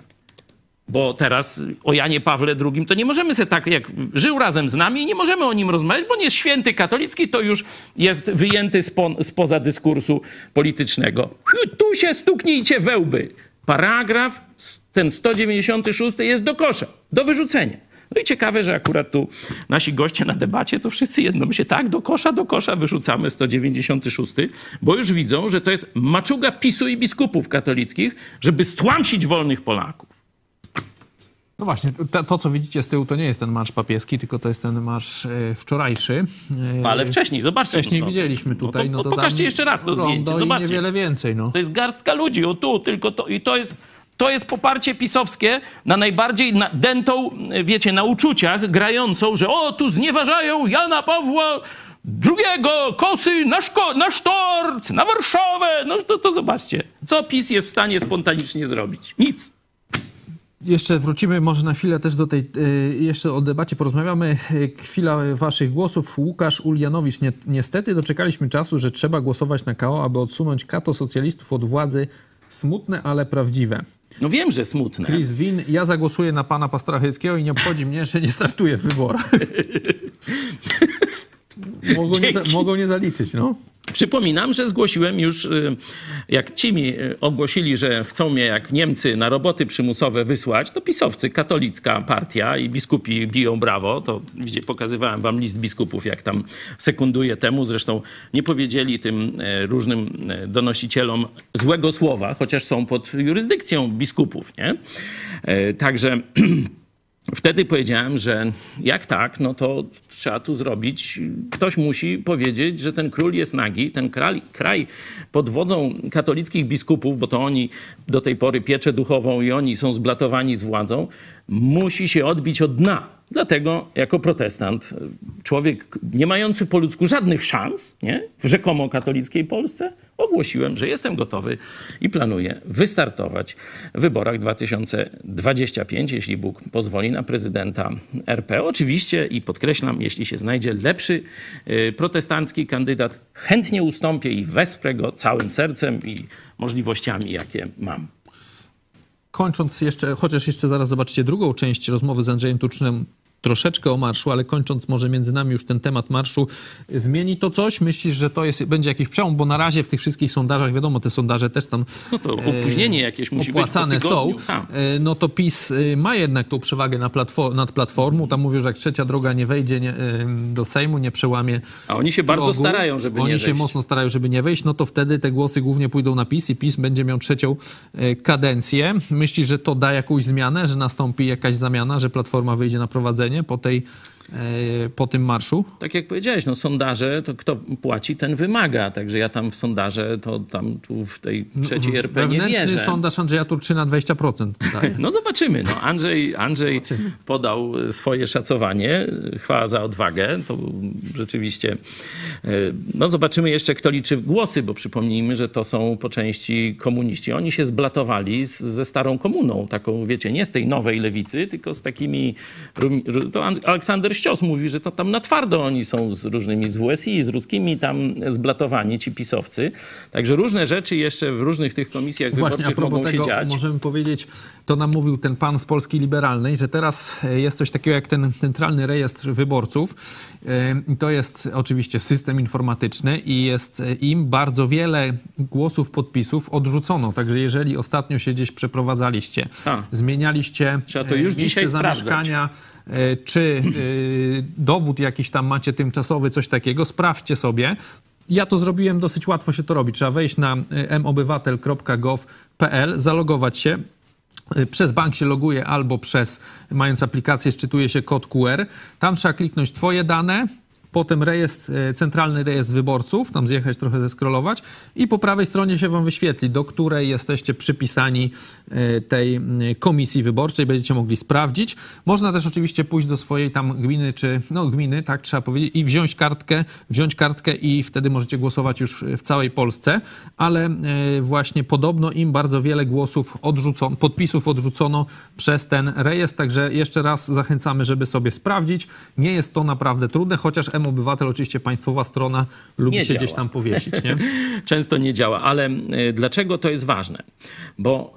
Bo teraz o Janie Pawle II to nie możemy sobie tak, jak żył razem z nami, nie możemy o nim rozmawiać, bo nie jest święty katolicki, to już jest wyjęty spo, spoza dyskursu politycznego. Tu się stuknijcie wełby. Paragraf ten 196 jest do kosza, do wyrzucenia. No i ciekawe, że akurat tu nasi goście na debacie to wszyscy jedną się tak do kosza, do kosza wyrzucamy 196, bo już widzą, że to jest maczuga PiSu i biskupów katolickich, żeby stłamsić wolnych Polaków. No właśnie, to, to, co widzicie z tyłu, to nie jest ten marsz papieski, tylko to jest ten marsz e, wczorajszy. E, Ale wcześniej, zobaczcie. Wcześniej no, widzieliśmy tutaj. No No to, to pokażcie jeszcze raz to zdjęcie, zobaczcie. niewiele więcej, no. To jest garstka ludzi, o tu, tylko to. I to jest, to jest poparcie pisowskie na najbardziej na, dętą, wiecie, na uczuciach grającą, że o, tu znieważają Jana Pawła drugiego, kosy na, szko- na sztorc, na Warszawę. No to, to zobaczcie, co PiS jest w stanie spontanicznie zrobić. Nic. Jeszcze wrócimy może na chwilę też do tej, y, jeszcze o debacie porozmawiamy. Y, Chwila waszych głosów. Łukasz Ulianowicz. Nie, niestety doczekaliśmy czasu, że trzeba głosować na KO, aby odsunąć kato socjalistów od władzy. Smutne, ale prawdziwe. No wiem, że smutne. Chris Win, ja zagłosuję na pana pastora Chyckiego i nie obchodzi mnie, że nie startuję w wyborach. <laughs> Mogą nie, mogą nie zaliczyć, no. Przypominam, że zgłosiłem już, y, jak ci mi y, ogłosili, że chcą mnie jak Niemcy na roboty przymusowe wysłać, to pisowcy, katolicka partia i biskupi biją brawo. To widzicie, pokazywałem wam list biskupów, jak tam sekunduje temu. Zresztą nie powiedzieli tym e, różnym donosicielom złego słowa, chociaż są pod jurysdykcją biskupów, nie? Także <clears throat> Wtedy powiedziałem, że jak tak, no to trzeba tu zrobić. Ktoś musi powiedzieć, że ten król jest nagi, ten kraj, kraj pod wodzą katolickich biskupów, bo to oni do tej pory pieczę duchową i oni są zblatowani z władzą, musi się odbić od dna. Dlatego jako protestant, człowiek nie mający po ludzku żadnych szans nie, w rzekomo katolickiej Polsce, ogłosiłem, że jestem gotowy i planuję wystartować w wyborach 2025, jeśli Bóg pozwoli, na prezydenta RP. Oczywiście i podkreślam, jeśli się znajdzie lepszy y, protestancki kandydat, chętnie ustąpię i wesprę go całym sercem i możliwościami, jakie mam. Kończąc jeszcze, chociaż jeszcze zaraz zobaczycie drugą część rozmowy z Andrzejem Tuczynem, troszeczkę o marszu, ale kończąc może między nami już ten temat marszu, zmieni to coś? Myślisz, że to jest, będzie jakiś przełom? Bo na razie w tych wszystkich sondażach, wiadomo, te sondaże też tam No to opóźnienie jakieś musi opłacane być są, e, no to PiS e, ma jednak tą przewagę na platform, nad platformą. Tam mówią, że jak trzecia droga nie wejdzie nie, e, do Sejmu, nie przełamie A oni się bardzo progu, starają, żeby Oni nie się wejść. mocno starają, żeby nie wejść, no to wtedy te głosy głównie pójdą na PiS i PiS będzie miał trzecią e, kadencję. Myślisz, że to da jakąś zmianę, że nastąpi jakaś zamiana, że Platforma wyjdzie na prowadzenie po tej po tym marszu? Tak jak powiedziałeś, no sondaże, to kto płaci, ten wymaga. Także ja tam w sondaże, to tam tu w tej trzeciej RP nie Wewnętrzny wierzę. sondaż Andrzeja Turczyna 20% daje. <laughs> No zobaczymy. No Andrzej, Andrzej podał swoje szacowanie. Chwała za odwagę. To rzeczywiście... e, No zobaczymy jeszcze, kto liczy głosy, bo przypomnijmy, że to są po części komuniści. Oni się zblatowali z, ze starą komuną. Taką, wiecie, nie z tej nowej lewicy, tylko z takimi... To An- Aleksander Ścios mówi, że to tam na twardo oni są z różnymi z WSI, z ruskimi tam zblatowani, ci pisowcy. Także różne rzeczy jeszcze w różnych tych komisjach Właśnie, a wyborczych propos mogą tego, się dziać. możemy powiedzieć, to nam mówił ten pan z Polski Liberalnej, że teraz e, jest coś takiego jak ten centralny rejestr wyborców. E, To jest oczywiście system informatyczny i jest e, im bardzo wiele głosów, podpisów odrzucono. Także jeżeli ostatnio się gdzieś przeprowadzaliście, A. zmienialiście Trzeba to już miejsce dzisiaj sprawdzać. zamieszkania, e, czy e, dowód jakiś tam macie tymczasowy, coś takiego, sprawdźcie sobie. Ja to zrobiłem, dosyć łatwo się to robi. Trzeba wejść na e, mobywatel.gov.pl, zalogować się. E, Przez bank się loguje albo przez, mając aplikację, szczytuje się kod QR. Tam trzeba kliknąć Twoje dane, potem rejestr, e, centralny rejestr wyborców, tam zjechać trochę, zeskrolować i po prawej stronie się wam wyświetli, do której jesteście przypisani e, tej m, komisji wyborczej, będziecie mogli sprawdzić. Można też oczywiście pójść do swojej tam gminy, czy no gminy, tak trzeba powiedzieć, i wziąć kartkę, wziąć kartkę i wtedy możecie głosować już w całej Polsce, ale e, właśnie podobno im bardzo wiele głosów odrzucono, podpisów odrzucono przez ten rejestr, także jeszcze raz zachęcamy, żeby sobie sprawdzić. Nie jest to naprawdę trudne, chociaż M-Obywatel, oczywiście państwowa strona, lubi Nie się gdzieś działa. tam powiesić, nie? <laughs> często nie działa. Ale y, dlaczego to jest ważne? Bo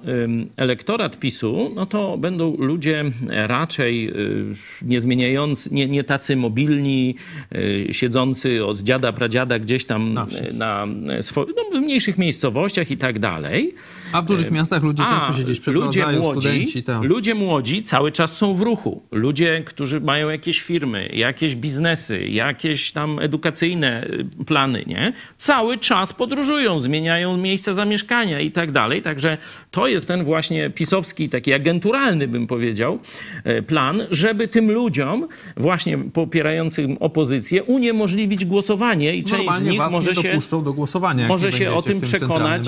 elektorat PiSu, no to będą ludzie raczej y, nie zmieniający, nie, nie tacy mobilni, y, siedzący od dziada, pradziada gdzieś tam Na na swo- no, w mniejszych miejscowościach i tak dalej. A w dużych miastach ludzie często się gdzieś przeprowadzają, ludzie młodzi, studenci. tak. ludzie młodzi cały czas są w ruchu. Ludzie, którzy mają jakieś firmy, jakieś biznesy, jakieś tam edukacyjne y, plany, nie? Cały czas podróżują, zmieniają miejsca zamieszkania i tak dalej. Także to jest ten właśnie pisowski, taki agenturalny, bym powiedział, e, plan, żeby tym ludziom, właśnie popierającym opozycję, uniemożliwić głosowanie i część z Normalnie nich was może nie się dopuszczą do głosowania, może się o tym przekonać.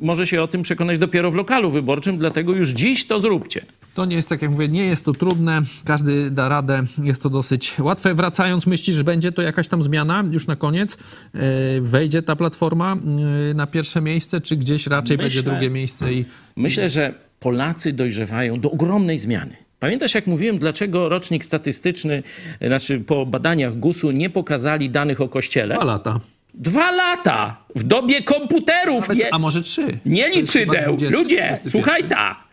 Może się o tym przekonać dopiero w lokalu wyborczym, dlatego już dziś to zróbcie. To nie jest, tak jak mówię, nie jest to trudne, każdy da radę, jest to dosyć łatwe. Wracając, myślisz, że będzie to jakaś tam zmiana już na koniec? Yy, Wejdzie ta platforma yy, na pierwsze miejsce, czy gdzieś raczej Myślę- będzie drugie miejsce i Myślę, że Polacy dojrzewają do ogromnej zmiany. Pamiętasz, jak mówiłem, dlaczego rocznik statystyczny, znaczy po badaniach GUS-u nie pokazali danych o kościele? dwa lata. Dwa lata! W dobie komputerów! Nawet, Nie, a może trzy? nie liczydeł! 20, Ludzie, 21. słuchaj ta!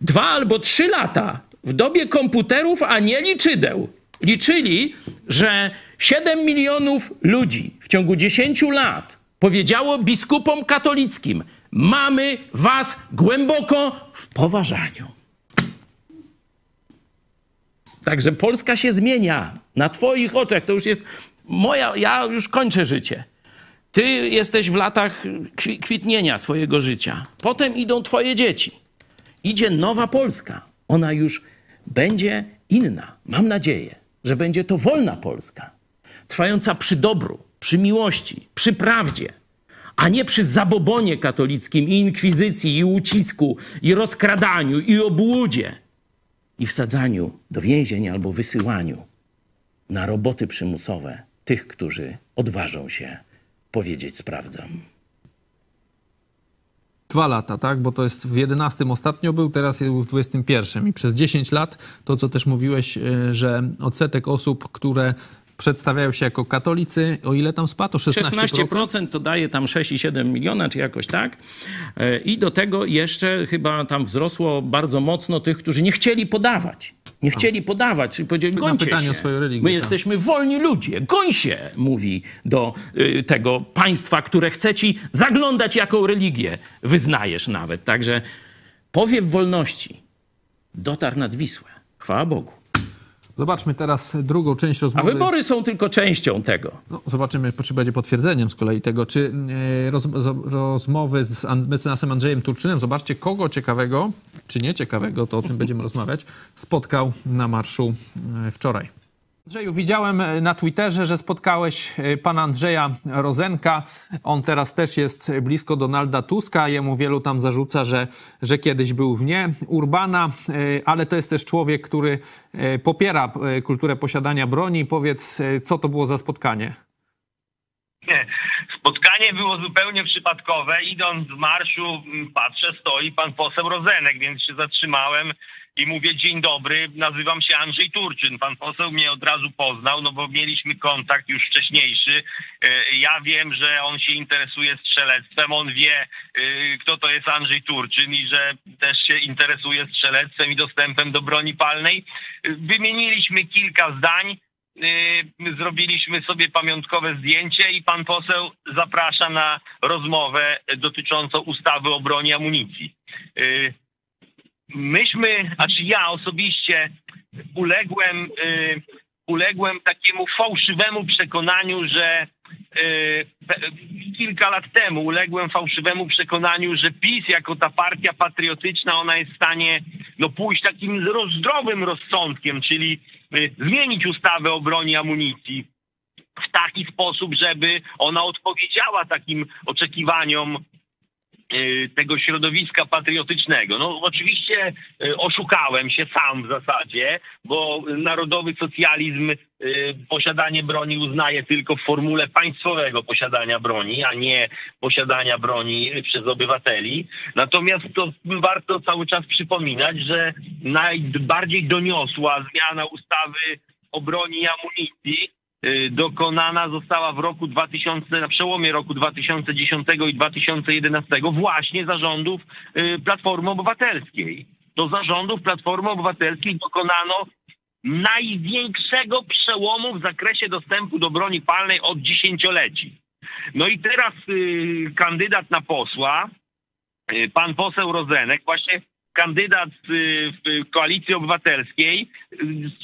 Dwa albo trzy lata w dobie komputerów, a nie liczydeł. liczyli, że 7 milionów ludzi w ciągu 10 lat powiedziało biskupom katolickim: Mamy was głęboko w poważaniu. Także Polska się zmienia na Twoich oczach. To już jest moja, ja już kończę życie. Ty jesteś w latach kwi- kwitnienia swojego życia. Potem idą Twoje dzieci. Idzie nowa Polska. Ona już będzie inna. Mam nadzieję, że będzie to wolna Polska. Trwająca przy dobru, przy miłości, przy prawdzie, a nie przy zabobonie katolickim i inkwizycji, i ucisku, i rozkradaniu, i obłudzie i wsadzaniu do więzień albo wysyłaniu na roboty przymusowe tych, którzy odważą się powiedzieć sprawdzam. Dwa lata, tak? Bo to jest w 11 ostatnio był, teraz jest w 21. I przez 10 lat to, co też mówiłeś, e, że odsetek osób, które przedstawiają się jako katolicy, o ile tam spadł, to 16%. 16% to daje tam 6,7 miliona, czy jakoś tak. E, I do tego jeszcze chyba tam wzrosło bardzo mocno tych, którzy nie chcieli podawać. Nie chcieli podawać, czyli powiedzieli, gońcie pytanie się. o swoją religię, My tak. jesteśmy wolni ludzie, goń się, mówi do y, tego państwa, które chce ci zaglądać, jaką religię wyznajesz nawet. Także powiew wolności dotarł nad Wisłę. Chwała Bogu. Zobaczmy teraz drugą część A rozmowy. wybory są tylko częścią tego. No, zobaczymy, czy będzie potwierdzeniem z kolei tego, czy e, roz, rozmowy z mecenasem Andrzejem Turczynem, zobaczcie, kogo ciekawego, czy nieciekawego, to o tym będziemy rozmawiać, spotkał na marszu e, wczoraj. Andrzeju, widziałem e, na Twitterze, że spotkałeś e, pana Andrzeja Rozenka. On teraz też jest blisko Donalda Tuska. Jemu wielu tam zarzuca, że, że kiedyś był wnie Urbana, e, ale to jest też człowiek, który popiera kulturę posiadania broni. Powiedz, co to było za spotkanie? Nie. Spotkanie było zupełnie przypadkowe. Idąc w marszu, patrzę, stoi pan poseł Rozenek, więc się zatrzymałem i mówię dzień dobry, nazywam się Andrzej Turczyn. Pan poseł mnie od razu poznał, no bo mieliśmy kontakt już wcześniejszy. E, Ja wiem, że on się interesuje strzelectwem, on wie, e, kto to jest Andrzej Turczyn i że też się interesuje strzelectwem i dostępem do broni palnej. E, Wymieniliśmy kilka zdań. Zrobiliśmy sobie pamiątkowe zdjęcie i pan poseł zaprasza na rozmowę dotyczącą ustawy o broni amunicji. Myśmy, znaczy ja osobiście uległem, y, uległem takiemu fałszywemu przekonaniu, że y, kilka lat temu uległem fałszywemu przekonaniu, że PiS jako ta partia patriotyczna, ona jest w stanie no, pójść takim zdrowym rozsądkiem, czyli y, zmienić ustawę o broni amunicji w taki sposób, żeby ona odpowiedziała takim oczekiwaniom tego środowiska patriotycznego. No oczywiście y, oszukałem się sam w zasadzie, bo narodowy socjalizm y, posiadanie broni uznaje tylko w formule państwowego posiadania broni, a nie posiadania broni przez obywateli. Natomiast to warto cały czas przypominać, że najbardziej doniosła zmiana ustawy o broni i amunicji dokonana została w roku 2000, na przełomie roku 2010 i 2011 właśnie zarządów y, Platformy Obywatelskiej. Do zarządów Platformy Obywatelskiej dokonano największego przełomu w zakresie dostępu do broni palnej od dziesięcioleci. No i teraz y, kandydat na posła, y, pan poseł Rozenek, właśnie kandydat y, w Koalicji Obywatelskiej, y,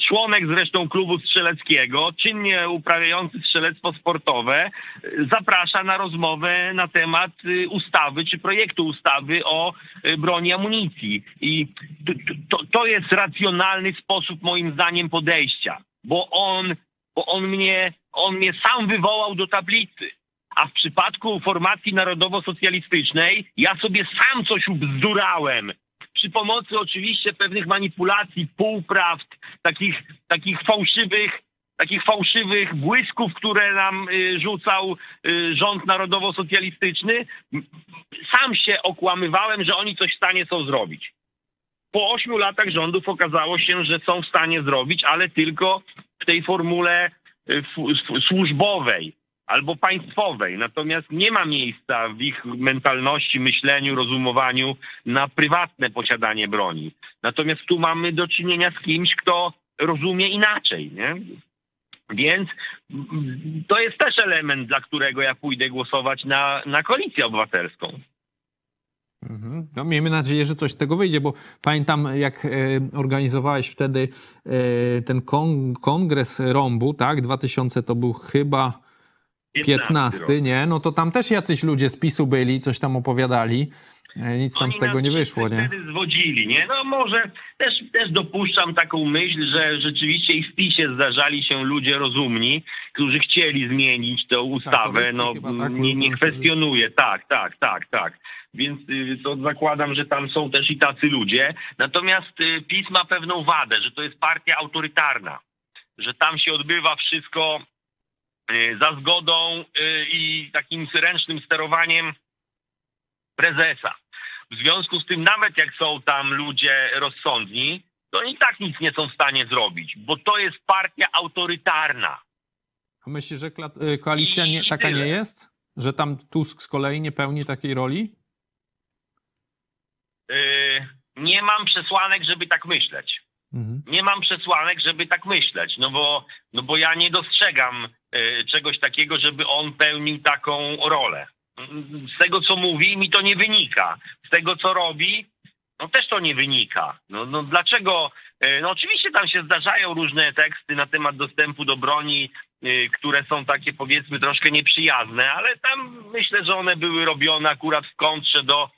członek zresztą klubu strzeleckiego, czynnie uprawiający strzelectwo sportowe, y, zaprasza na rozmowę na temat ustawy czy projektu ustawy o broni amunicji. I to, to, to jest racjonalny sposób moim zdaniem podejścia, bo on, bo on mnie, on mnie sam wywołał do tablicy. A w przypadku formacji narodowo-socjalistycznej ja sobie sam coś ubzdurałem. Przy pomocy oczywiście pewnych manipulacji, półprawd, takich, takich fałszywych, takich fałszywych błysków, które nam y, rzucał y, rząd narodowo-socjalistyczny, sam się okłamywałem, że oni coś w stanie są zrobić. Po ośmiu latach rządów okazało się, że są w stanie zrobić, ale tylko w tej formule y, służbowej albo państwowej. Natomiast nie ma miejsca w ich mentalności, myśleniu, rozumowaniu na prywatne posiadanie broni. Natomiast tu mamy do czynienia z kimś, kto rozumie inaczej, nie? Więc to jest też element, dla którego ja pójdę głosować na, na koalicję obywatelską. Mhm. No, miejmy nadzieję, że coś z tego wyjdzie, bo pamiętam, jak e, organizowałeś wtedy e, ten kon, kongres Rombu, tak? 2000 to był chyba 15, rok. nie? No to tam też jacyś ludzie z PiSu byli, coś tam opowiadali. E, nic tam Oni z tego nie wyszło, nie? Wtedy zwodzili, nie? No może też, też dopuszczam taką myśl, że rzeczywiście i w PiSie zdarzali się ludzie rozumni, którzy chcieli zmienić tę ustawę. Kowalski no tak? nie, nie kwestionuję, tak, tak, tak, tak. Więc y, to zakładam, że tam są też i tacy ludzie. Natomiast y, PiS ma pewną wadę, że to jest partia autorytarna, że tam się odbywa wszystko za zgodą y, i takim ręcznym sterowaniem prezesa. W związku z tym, nawet jak są tam ludzie rozsądni, to oni i tak nic nie są w stanie zrobić, bo to jest partia autorytarna. A myślisz, że e, koalicja nie, taka nie jest? Że tam Tusk z kolei nie pełni takiej roli? Yy, nie mam przesłanek, żeby tak myśleć. Mhm. Nie mam przesłanek, żeby tak myśleć, no bo, no bo ja nie dostrzegam y, czegoś takiego, żeby on pełnił taką rolę. Z tego, co mówi, mi to nie wynika. Z tego, co robi, no też to nie wynika. No, no dlaczego? y, No oczywiście tam się zdarzają różne teksty na temat dostępu do broni, y, które są takie powiedzmy troszkę nieprzyjazne, ale tam myślę, że one były robione akurat w kontrze do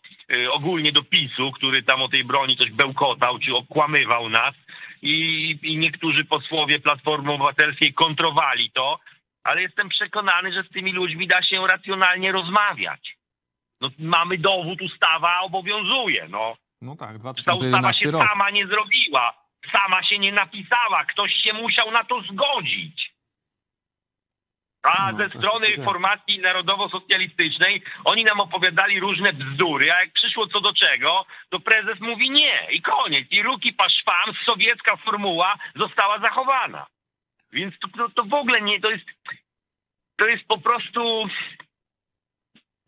ogólnie do PiSu, który tam o tej broni coś bełkotał czy okłamywał nas i, i niektórzy posłowie Platformy Obywatelskiej kontrowali to, ale jestem przekonany, że z tymi ludźmi da się racjonalnie rozmawiać. No, mamy dowód, ustawa obowiązuje. No. No tak, Ta ustawa 2011 się rok. sama nie zrobiła, sama się nie napisała, ktoś się musiał na to zgodzić. A No, ze strony formacji narodowo-socjalistycznej oni nam opowiadali różne bzdury, a jak przyszło co do czego, to prezes mówi nie i koniec. I ruki paszwam, sowiecka formuła została zachowana. Więc to, to, to w ogóle nie, to jest, to jest po prostu...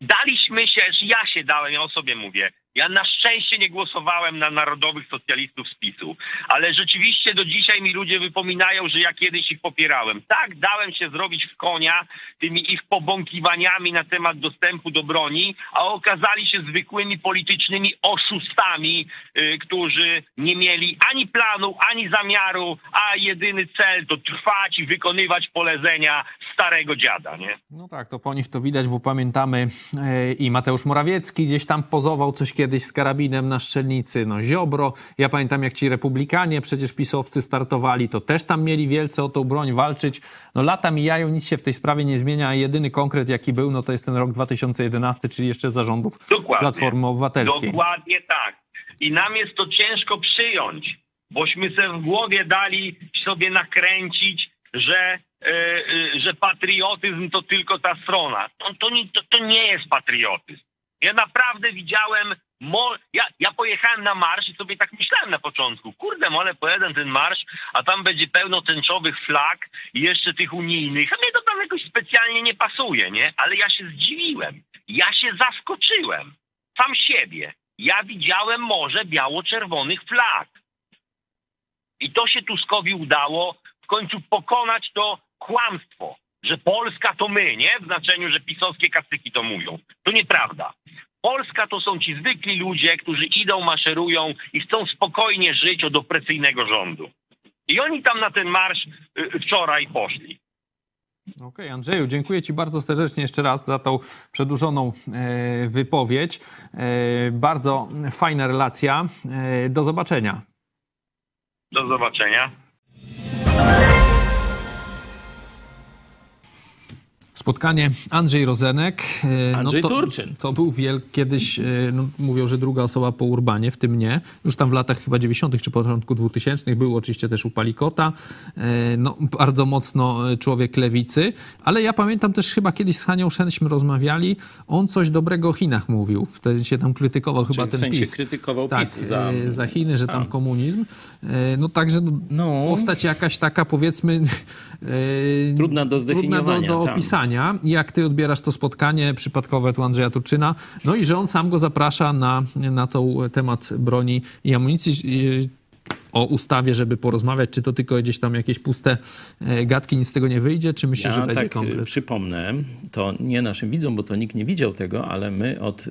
Daliśmy się, że ja się dałem, ja o sobie mówię. Ja na szczęście nie głosowałem na narodowych socjalistów z PiSu, ale rzeczywiście do dzisiaj mi ludzie wypominają, że ja kiedyś ich popierałem. Tak, dałem się zrobić w konia tymi ich pobąkiwaniami na temat dostępu do broni, a okazali się zwykłymi politycznymi oszustami, y, którzy nie mieli ani planu, ani zamiaru, a jedyny cel to trwać i wykonywać polecenia starego dziada, nie? No tak, to po nich to widać, bo pamiętamy e, i Mateusz Morawiecki gdzieś tam pozował coś kiedyś z karabinem na szczelnicy, no Ziobro. Ja pamiętam, jak ci republikanie, przecież pisowcy startowali, to też tam mieli wielce o tą broń walczyć. No lata mijają, nic się w tej sprawie nie zmienia, a jedyny konkret, jaki był, no to jest ten rok 2011, czyli jeszcze zarządów Dokładnie. Platformy Obywatelskiej. Dokładnie tak. I nam jest to ciężko przyjąć, bośmy sobie w głowie dali sobie nakręcić, że, e, e, że patriotyzm to tylko ta strona. To, to, nie, to, to nie jest patriotyzm. Ja naprawdę widziałem, mo- ja, ja pojechałem na marsz i sobie tak myślałem na początku, kurde, mole pojadę ten marsz, a tam będzie pełno tęczowych flag i jeszcze tych unijnych, a mnie to tam jakoś specjalnie nie pasuje, nie? Ale ja się zdziwiłem, ja się zaskoczyłem, sam siebie. Ja widziałem morze biało-czerwonych flag. I to się Tuskowi udało w końcu pokonać to kłamstwo, że Polska to my, nie? W znaczeniu, że pisowskie kastyki to mówią. To nieprawda. Polska to są ci zwykli ludzie, którzy idą, maszerują i chcą spokojnie żyć od opresyjnego rządu. I oni tam na ten marsz y, wczoraj poszli. Okej, Andrzeju, dziękuję Ci bardzo serdecznie jeszcze raz za tą przedłużoną e, wypowiedź. E, bardzo fajna relacja. E, do zobaczenia. Do zobaczenia. Spotkanie Andrzej Rozenek. e, Andrzej to, Turczyn. To był wiel, kiedyś, e, no, mówią, że druga osoba po Urbanie, w tym nie. Już tam w latach chyba 90. czy początku 2000 był oczywiście też u Palikota. E, No, bardzo mocno człowiek lewicy. Ale ja pamiętam też chyba kiedyś z Hanią Szenśmy rozmawiali. On coś dobrego o Chinach mówił. Wtedy się tam krytykował chyba Czyli w ten sensie PiS. krytykował tak, PiS za- za Chiny, że tam komunizm. E, No także no, No. postać jakaś taka powiedzmy... <laughs> Trudna do Trudna do, zdefiniowania. do tak. Opisania. Jak ty odbierasz to spotkanie przypadkowe tu Andrzeja Turczyna? No i że on sam go zaprasza na, na tą temat broni i amunicji. o ustawie, żeby porozmawiać, czy to tylko gdzieś tam jakieś puste e, gadki, nic z tego nie wyjdzie, czy myślisz, Ja że będzie tak przypomnę, to nie naszym widzom, bo to nikt nie widział tego, ale my od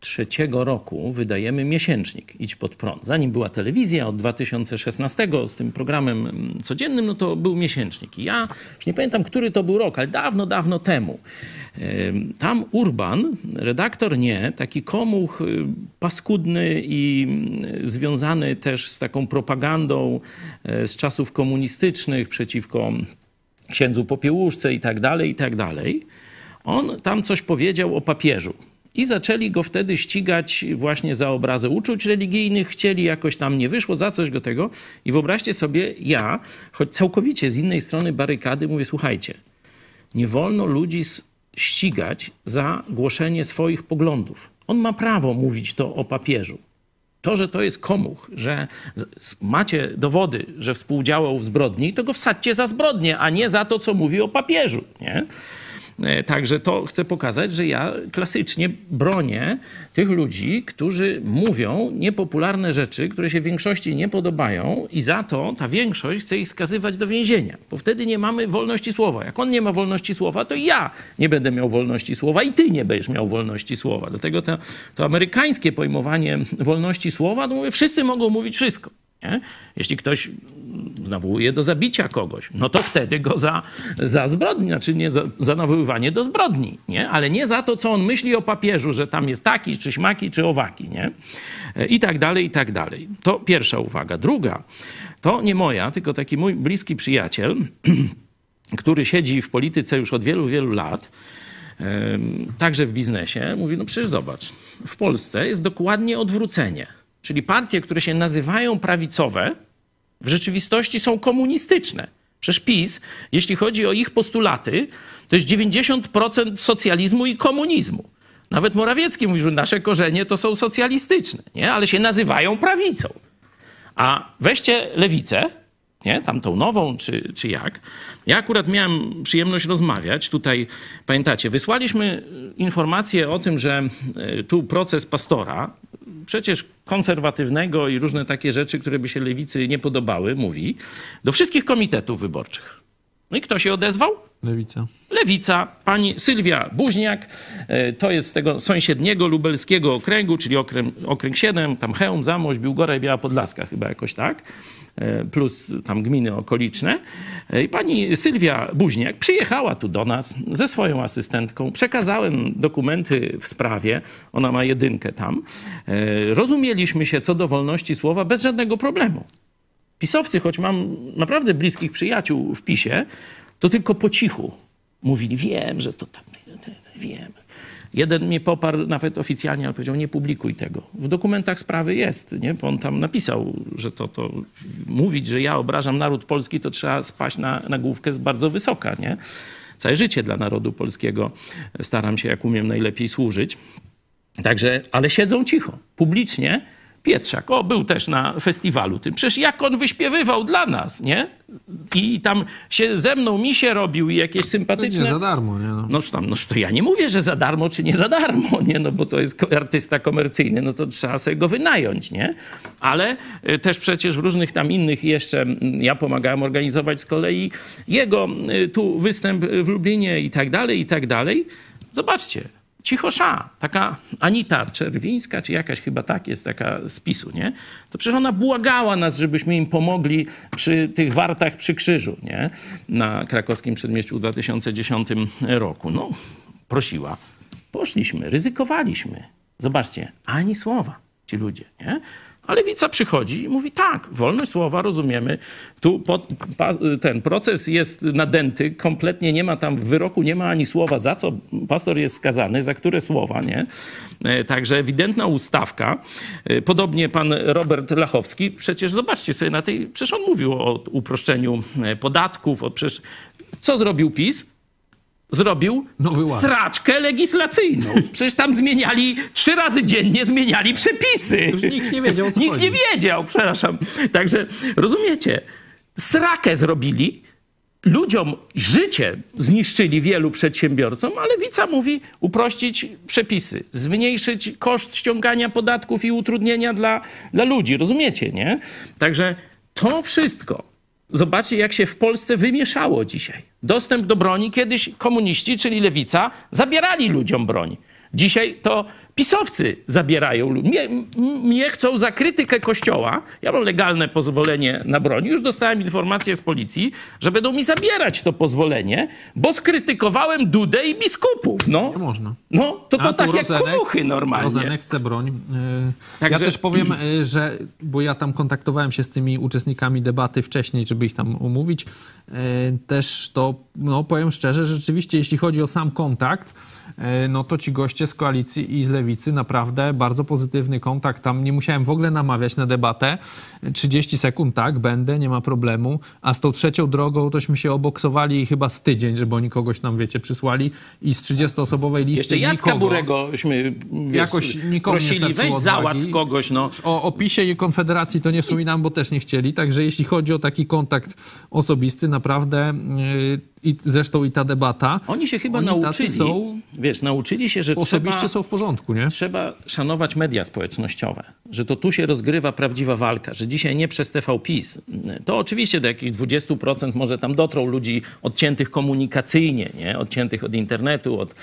2003 roku wydajemy miesięcznik Idź pod prąd. Zanim była telewizja, od 2016 z tym programem mm, codziennym, no to był miesięcznik. I ja już nie pamiętam, który to był rok, ale dawno, dawno temu. Tam Urban, redaktor nie, taki komuch y, paskudny i y, związany też z taką propagandą y, z czasów komunistycznych przeciwko księdzu Popiełuszce i tak dalej, i tak dalej. On tam coś powiedział o papieżu. I zaczęli go wtedy ścigać właśnie za obrazę uczuć religijnych, chcieli jakoś tam, nie wyszło za coś go tego. I wyobraźcie sobie, ja, choć całkowicie z innej strony barykady, mówię, słuchajcie, nie wolno ludzi ścigać za głoszenie swoich poglądów. On ma prawo mówić to o papieżu. To, że to jest komuch, że macie dowody, że współdziałał w zbrodni, to go wsadźcie za zbrodnię, a nie za to, co mówi o papieżu. Nie? E, Także to chcę pokazać, że ja klasycznie bronię tych ludzi, którzy mówią niepopularne rzeczy, które się większości nie podobają i za to ta większość chce ich skazywać do więzienia, bo wtedy nie mamy wolności słowa. Jak on nie ma wolności słowa, to ja nie będę miał wolności słowa i ty nie będziesz miał wolności słowa. Dlatego to, to amerykańskie pojmowanie wolności słowa, to mówię, wszyscy mogą mówić wszystko. Nie? Jeśli ktoś nawołuje do zabicia kogoś, no to wtedy go za, za zbrodnię, znaczy nie za, za nawoływanie do zbrodni, nie? ale nie za to, co on myśli o papieżu, że tam jest taki, czy śmaki, czy owaki, nie? I tak dalej, i tak dalej. To pierwsza uwaga. Druga, to nie moja, tylko taki mój bliski przyjaciel, <clears throat> który siedzi w polityce już od wielu, wielu lat, także w biznesie, mówi, no przecież zobacz, w Polsce jest dokładnie odwrócenie. Czyli partie, które się nazywają prawicowe, w rzeczywistości są komunistyczne. Przecież PiS, jeśli chodzi o ich postulaty, to jest 90% socjalizmu i komunizmu. Nawet Morawiecki mówi, że nasze korzenie to są socjalistyczne, nie? ale się nazywają prawicą. A weźcie lewicę, nie? tamtą nową, czy, czy jak. Ja akurat miałem przyjemność rozmawiać. Tutaj, pamiętacie, wysłaliśmy informację o tym, że e, tu proces pastora, przecież konserwatywnego i różne takie rzeczy, które by się lewicy nie podobały, mówi, do wszystkich komitetów wyborczych. No i kto się odezwał? Lewica. Lewica, pani Sylwia Buźniak, e, to jest z tego sąsiedniego lubelskiego okręgu, czyli okręg, okręg 7, tam Chełm, Zamość, Biłgora i Biała Podlaska chyba jakoś tak, e, plus tam gminy okoliczne. E, I pani Sylwia Buźniak przyjechała tu do nas ze swoją asystentką, przekazałem dokumenty w sprawie, ona ma jedynkę tam. Rozumieliśmy się co do wolności słowa bez żadnego problemu. Pisowcy, choć mam naprawdę bliskich przyjaciół w PiSie, to tylko po cichu mówili, wiem, że to tam, wiem. Jeden mnie poparł nawet oficjalnie, ale powiedział, nie publikuj tego. W dokumentach sprawy jest, nie? Bo on tam napisał, że to, to mówić, że ja obrażam naród polski, to trzeba spaść na, na główkę z bardzo wysoka, nie? Całe życie dla narodu polskiego staram się, jak umiem, najlepiej służyć. Także, ale siedzą cicho, publicznie. Pietrzak, o, był też na festiwalu tym. Przecież jak on wyśpiewywał dla nas, nie? I tam się ze mną misie robił i jakieś Nie sympatyczne... za darmo, nie no. No tam, no to ja nie mówię, że za darmo czy nie za darmo, nie? No bo to jest artysta komercyjny, no to trzeba sobie go wynająć, nie? Ale y, też przecież w różnych tam innych jeszcze, mm, ja pomagałem organizować z kolei jego y, tu występ w Lublinie i tak dalej, i tak dalej. Zobaczcie, cichosza, taka Anita Czerwińska, czy jakaś chyba tak jest, taka z PiSu, nie? To przecież ona błagała nas, żebyśmy im pomogli przy tych wartach przy krzyżu, nie? Na krakowskim przedmieściu w 2010 roku. No, prosiła. Poszliśmy, ryzykowaliśmy. Zobaczcie, ani słowa ci ludzie, nie? A lewica przychodzi i mówi tak, wolność słowa rozumiemy. Tu pod, pa, ten proces jest nadęty, kompletnie nie ma tam w wyroku, nie ma ani słowa, za co pastor jest skazany, za które słowa, nie? E, Także ewidentna ustawka. E, Podobnie pan Robert Lachowski, przecież zobaczcie sobie na tej, przecież on mówił o uproszczeniu e, podatków, o przecież co zrobił PiS? Zrobił Nowy ład. sraczkę legislacyjną. Przecież tam zmieniali, trzy razy dziennie zmieniali przepisy. Już nikt nie wiedział, co Nikt chodzi. nie wiedział, przepraszam. Także rozumiecie, srakę zrobili ludziom życie zniszczyli wielu przedsiębiorcom, a lewica mówi uprościć przepisy, zmniejszyć koszt ściągania podatków i utrudnienia dla, dla ludzi. Rozumiecie, nie? Także to wszystko. Zobaczcie, jak się w Polsce wymieszało dzisiaj. Dostęp do broni kiedyś komuniści, czyli lewica, zabierali ludziom broń. Dzisiaj to pisowcy zabierają ludzi. Mnie, mnie chcą za krytykę kościoła. Ja mam legalne pozwolenie na broń. Już dostałem informację z policji, że będą mi zabierać to pozwolenie, bo skrytykowałem Dudę i biskupów. No, Nie można. no to, to A tak jak Rozenek- kruchy normalnie. Rozenek chce broń. Yy, Także- Ja też powiem, yy, że, bo ja tam kontaktowałem się z tymi uczestnikami debaty wcześniej, żeby ich tam umówić, yy, też to, no powiem szczerze, że rzeczywiście jeśli chodzi o sam kontakt, no to ci goście z koalicji i z lewicy naprawdę bardzo pozytywny kontakt. Tam nie musiałem w ogóle namawiać na debatę. 30 sekund, tak, będę, nie ma problemu. A z tą trzecią drogą tośmy się oboksowali chyba z tydzień, żeby oni kogoś tam, wiecie, przysłali i z 30-osobowej listy Jeszcze Jacka nikogo. Brurego,śmy wiesz, Jakoś nikomu nie prosili, weź starczyło załatw kogoś, no. O opisie i Konfederacji to nie wspominam, bo też nie chcieli. Także jeśli chodzi o taki kontakt osobisty, naprawdę yy, i zresztą i ta debata. Oni się chyba oni nauczyli, są, wiesz, nauczyli się, że osobiście trzeba, są w porządku, nie? trzeba szanować media społecznościowe, że to tu się rozgrywa prawdziwa walka, że dzisiaj nie przez TV PiS. To oczywiście do jakichś 20% może tam dotrą ludzi odciętych komunikacyjnie, nie? odciętych od internetu, od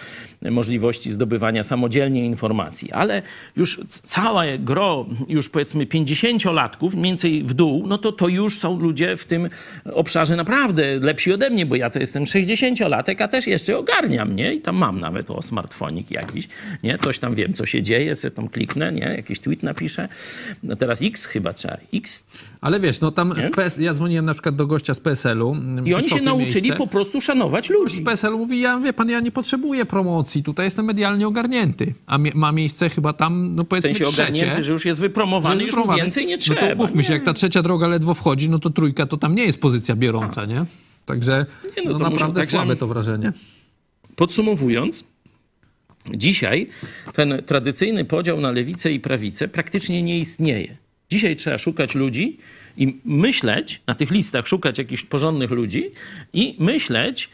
możliwości zdobywania samodzielnie informacji, ale już całe gro, już powiedzmy 50-latków, mniej więcej w dół, no to to już są ludzie w tym obszarze naprawdę lepsi ode mnie, bo ja to jestem 60-latek, a też jeszcze ogarniam, nie? I tam mam nawet o smartfonik jakiś, nie? Coś tam wiem, co się dzieje, sobie tam kliknę, nie? Jakiś tweet napiszę. No teraz X chyba trzeba. X. Ale wiesz, no tam w PS, ja dzwoniłem na przykład do gościa z PSL-u. I oni się nauczyli miejsce. po prostu szanować z ludzi. PSL mówi, ja wie pan, ja nie potrzebuję promocji, tutaj jestem medialnie ogarnięty. A mie- ma miejsce chyba tam, no W powiedzmy sensie trzecie. ogarnięty, że już jest wypromowany, że już wypromowany. więcej nie No trzeba. to mówmy się, jak ta trzecia droga ledwo wchodzi, no to trójka to tam nie jest pozycja bierąca, nie? Także Nie, no no, to naprawdę także- słabe to wrażenie. Podsumowując, dzisiaj ten tradycyjny podział na lewicę i prawicę praktycznie nie istnieje. Dzisiaj trzeba szukać ludzi i myśleć, na tych listach szukać jakichś porządnych ludzi i myśleć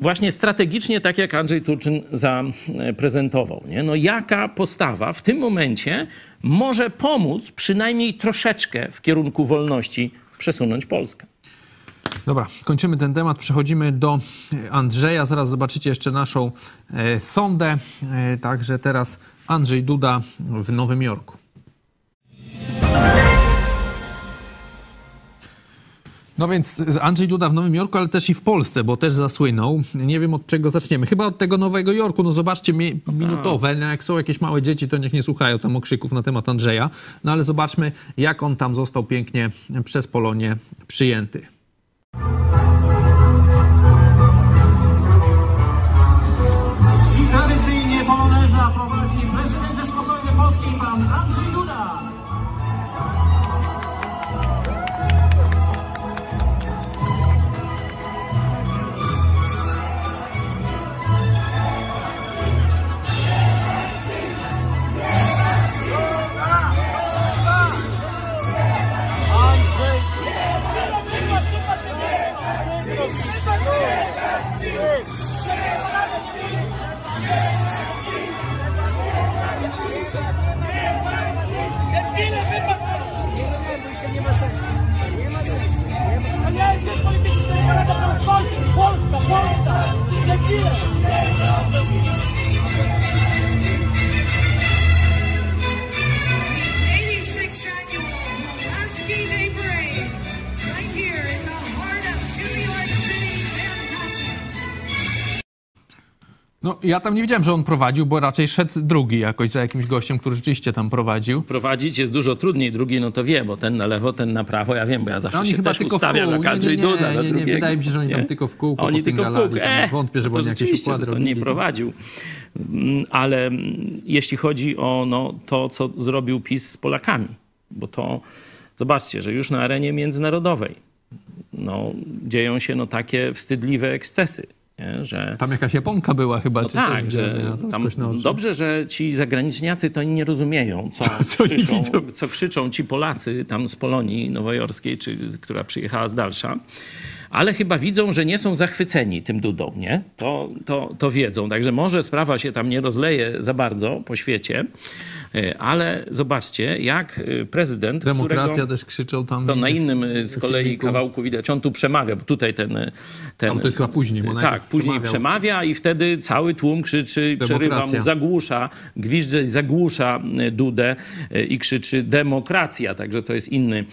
właśnie strategicznie, tak jak Andrzej Turczyn zaprezentował. Nie? No jaka postawa w tym momencie może pomóc przynajmniej troszeczkę w kierunku wolności przesunąć Polskę? Dobra, kończymy ten temat, przechodzimy do Andrzeja. Zaraz zobaczycie jeszcze naszą e, sondę. E, także teraz Andrzej Duda w Nowym Jorku. No więc Andrzej Duda w Nowym Jorku, ale też i w Polsce, bo też zasłynął. Nie wiem od czego zaczniemy. Chyba od tego Nowego Jorku. No zobaczcie, mi- minutowe. No jak są jakieś małe dzieci, to niech nie słuchają tam okrzyków na temat Andrzeja. No ale zobaczmy, jak on tam został pięknie przez Polonię przyjęty. Ja tam nie wiedziałem, że on prowadził, bo raczej szedł drugi jakoś za jakimś gościem, który rzeczywiście tam prowadził. prowadzić jest dużo trudniej. Drugi, no to wie, bo ten na lewo, ten na prawo. Ja wiem, bo ja zawsze Oni się chyba też tylko ustawiam Andrzej Duda, na nie, nie, wydaje mi się, że oni tam Nie? tylko w kółko Oni tylko w. Tam E, wątpię, żeby oni jakieś układy to nie robili. prowadził. Mm, Ale mm, jeśli chodzi o no, to, co zrobił PiS z Polakami, bo to zobaczcie, że już na arenie międzynarodowej no, dzieją się no, takie wstydliwe ekscesy, nie? że Tam jakaś Japonka była chyba, no czy coś tak, widziałem, że tam dobrze, że ci zagraniczniacy to nie rozumieją, co, co krzyczą, co krzyczą ci Polacy tam z Polonii nowojorskiej, czy która przyjechała z dalsza. ale chyba widzą, że nie są zachwyceni tym Dudą, nie? To, to, to wiedzą. Także może sprawa się tam nie rozleje za bardzo po świecie, ale zobaczcie, jak e, prezydent, Demokracja którego... też krzyczał tam. To na innym y, z kolei kawałku widać. On tu przemawia, bo tutaj ten. ten Tam to jest chyba później, bo Tak, później przemawia i wtedy cały tłum krzyczy, przerywa mu, Demokracja. zagłusza, gwizdże, zagłusza Dudę i krzyczy demokracja. Także to jest inny,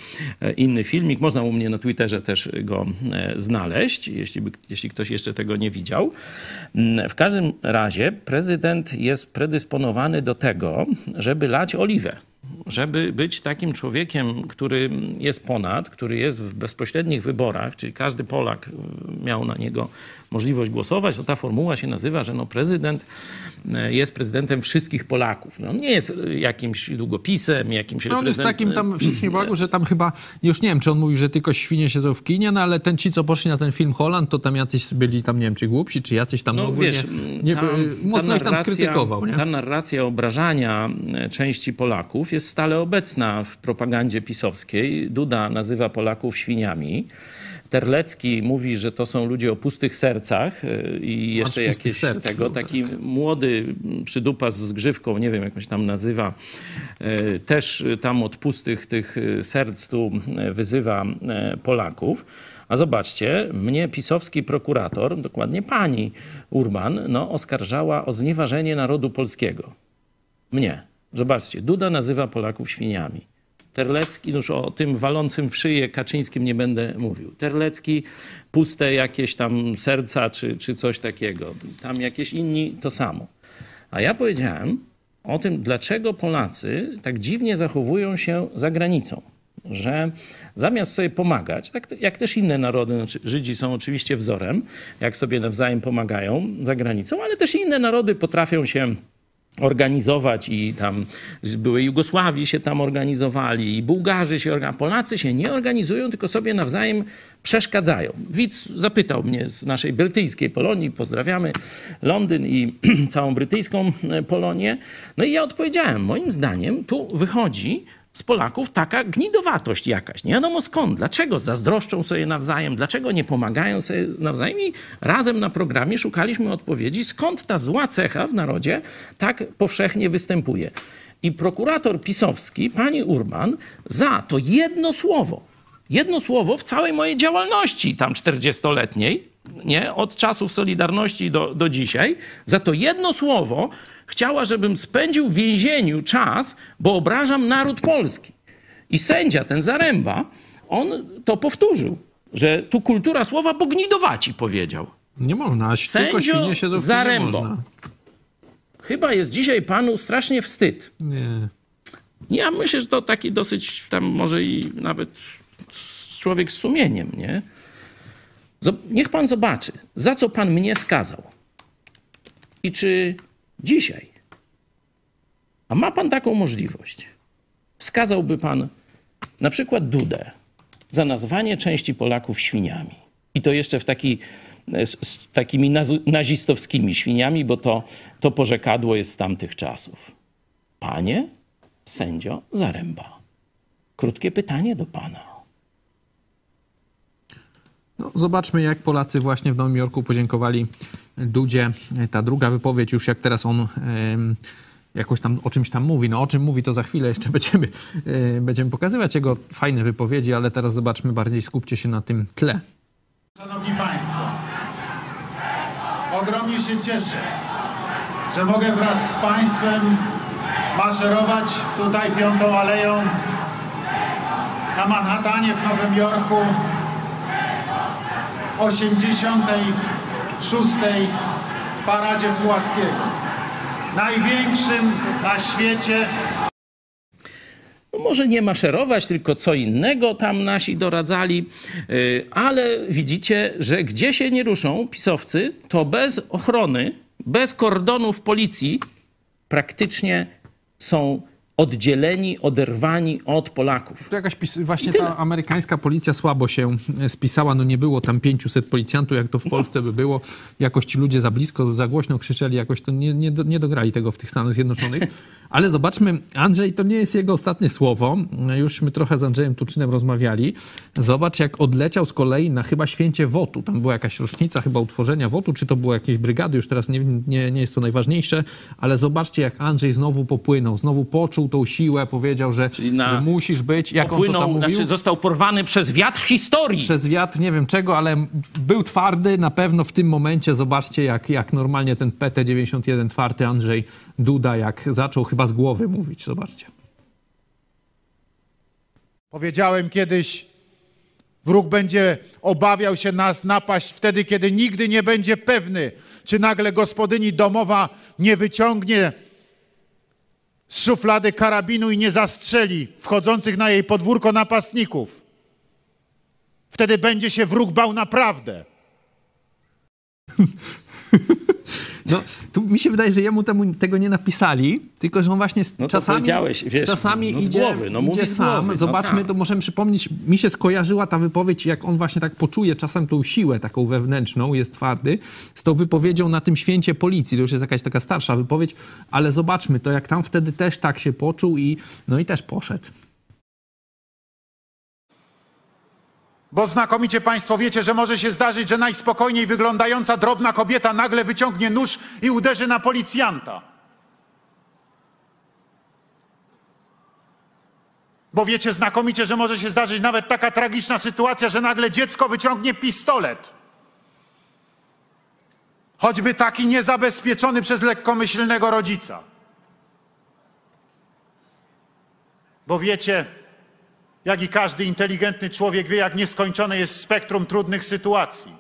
inny filmik. Można u mnie na Twitterze też go znaleźć, jeśli, by, jeśli ktoś jeszcze tego nie widział. Mm, W każdym razie prezydent jest predysponowany do tego, żeby lać oliwę żeby być takim człowiekiem, który jest ponad, który jest w bezpośrednich wyborach, czyli każdy Polak miał na niego możliwość głosować, to ta formuła się nazywa, że no prezydent y, jest prezydentem wszystkich Polaków. No, on nie jest y, jakimś długopisem, jakimś No on jest takim tam <clears throat> wszystkim Polaków, że tam chyba, już nie wiem, czy on mówi, że tylko świnie siedzą w kinie, no ale ten ci, co poszli na ten film Holland, to tam jacyś byli tam, nie wiem, czy głupsi, czy jacyś tam No ogólnie, wiesz, nie, ta- mocno ta ich tam narracja- skrytykował, nie? Ta narracja obrażania e, części Polaków jest stale obecna w propagandzie pisowskiej. Duda nazywa Polaków świniami. Terlecki mówi, że to są ludzie o pustych sercach e, i jeszcze jakieś serc, tego, no taki młody m, przydupas z grzywką, nie wiem jak on się tam nazywa, e, też tam od pustych tych e, serc tu wyzywa Polaków. A zobaczcie, mnie pisowski prokurator, dokładnie pani Urban, no, oskarżała o znieważenie narodu polskiego. Mnie. Zobaczcie, Duda nazywa Polaków świniami. Terlecki, no już o tym walącym w szyję Kaczyńskim nie będę mówił. Terlecki, puste jakieś tam serca czy, czy coś takiego. Tam jakieś inni to samo. A ja powiedziałem o tym, dlaczego Polacy tak dziwnie zachowują się za granicą. Że zamiast sobie pomagać, tak jak też inne narody, znaczy Żydzi są oczywiście wzorem, jak sobie nawzajem pomagają za granicą, ale też inne narody potrafią się organizować i tam z byłej Jugosławii się tam organizowali i Bułgarzy się organizują. Polacy się nie organizują, tylko sobie nawzajem przeszkadzają. Widz zapytał mnie z naszej brytyjskiej Polonii, pozdrawiamy Londyn i <clears throat> całą brytyjską e, Polonię. No i ja odpowiedziałem, moim zdaniem tu wychodzi z Polaków taka gnidowatość jakaś. Nie wiadomo skąd, dlaczego zazdroszczą sobie nawzajem, dlaczego nie pomagają sobie nawzajem i razem na programie szukaliśmy odpowiedzi, skąd ta zła cecha w narodzie tak powszechnie występuje. I prokurator pisowski, pani Urban, za to jedno słowo, jedno słowo w całej mojej działalności tam 40-letniej, nie, od czasów Solidarności do, do dzisiaj, za to jedno słowo chciała, żebym spędził w więzieniu czas, bo obrażam naród polski. I sędzia, ten Zaręba, on to powtórzył, że tu kultura słowa pognidowaci powiedział. Nie można, a tylko Sędzio siedzą w kinie Zarębo. można. Chyba jest dzisiaj panu strasznie wstyd. Nie. Ja myślę, że to taki dosyć tam może i nawet człowiek z sumieniem, nie? Niech pan zobaczy, za co pan mnie skazał. I czy dzisiaj, a ma pan taką możliwość, skazałby pan na przykład Dudę za nazwanie części Polaków świniami. I to jeszcze w taki, z, z takimi nazistowskimi świniami, bo to, to porzekadło jest z tamtych czasów. Panie sędzio Zaręba, krótkie pytanie do pana. No, zobaczmy, jak Polacy właśnie w Nowym Jorku podziękowali Dudzie. Ta druga wypowiedź, już jak teraz on jakoś tam o czymś tam mówi. No o czym mówi, to za chwilę jeszcze <laughs> będziemy, e, będziemy pokazywać jego fajne wypowiedzi, ale teraz zobaczmy bardziej, skupcie się na tym tle. Szanowni Państwo, ogromnie się cieszę, że mogę wraz z Państwem maszerować tutaj Piątą Aleją na Manhattanie w Nowym Jorku 86. Paradzie Puławskiego. Największym na świecie może nie maszerować, tylko co innego tam nasi doradzali, yy, ale widzicie, że gdzie się nie ruszą pisowcy, to bez ochrony, bez kordonów policji praktycznie są oddzieleni, oderwani od Polaków. To jakaś pis- właśnie ta amerykańska policja słabo się e, spisała. No nie było tam 500 policjantów, jak to w Polsce by było. Jakoś ci ludzie za blisko, za głośno krzyczeli, jakoś to nie, nie, nie dograli tego w tych Stanach Zjednoczonych. Ale zobaczmy, Andrzej, to nie jest jego ostatnie słowo. Jużśmy trochę z Andrzejem Tuczynem rozmawiali. Zobacz, jak odleciał z kolei na chyba święcie WOT-u. Tam była jakaś rocznica chyba utworzenia WOT-u, czy to było jakieś brygady, już teraz nie, nie, nie jest to najważniejsze, ale zobaczcie, jak Andrzej znowu popłynął, znowu poczuł tą siłę, powiedział, że, na- że musisz być, jak on to tam mówił? znaczy został porwany przez wiatr historii. przez wiatr, nie wiem czego, ale był twardy na pewno w tym momencie. Zobaczcie, jak, jak normalnie ten PT91 twardy Andrzej Duda, jak zaczął chyba z głowy mówić. Zobaczcie. Powiedziałem kiedyś, wróg będzie obawiał się nas napaść wtedy, kiedy nigdy nie będzie pewny, czy nagle gospodyni domowa nie wyciągnie z szuflady karabinu i nie zastrzeli wchodzących na jej podwórko napastników. Wtedy będzie się wróg bał naprawdę. <laughs> <laughs> No, tu mi się wydaje, że jemu temu, tego nie napisali, tylko że on właśnie No czasami, wiesz, czasami no z idzie, głowy, no idzie sam. głowy, no Zobaczmy, tak. to możemy przypomnieć, mi się skojarzyła ta wypowiedź, jak on właśnie tak poczuje czasem tą siłę taką wewnętrzną, jest twardy, z tą wypowiedzią na tym święcie policji. To już jest jakaś taka starsza wypowiedź, ale zobaczmy to, jak tam wtedy też tak się poczuł i no i też poszedł. Bo znakomicie Państwo wiecie, że może się zdarzyć, że najspokojniej wyglądająca drobna kobieta nagle wyciągnie nóż i uderzy na policjanta. Bo wiecie znakomicie, że może się zdarzyć nawet taka tragiczna sytuacja, że nagle dziecko wyciągnie pistolet. Choćby taki niezabezpieczony przez lekkomyślnego rodzica. Bo wiecie, jak i każdy inteligentny człowiek wie, jak nieskończone jest spektrum trudnych sytuacji.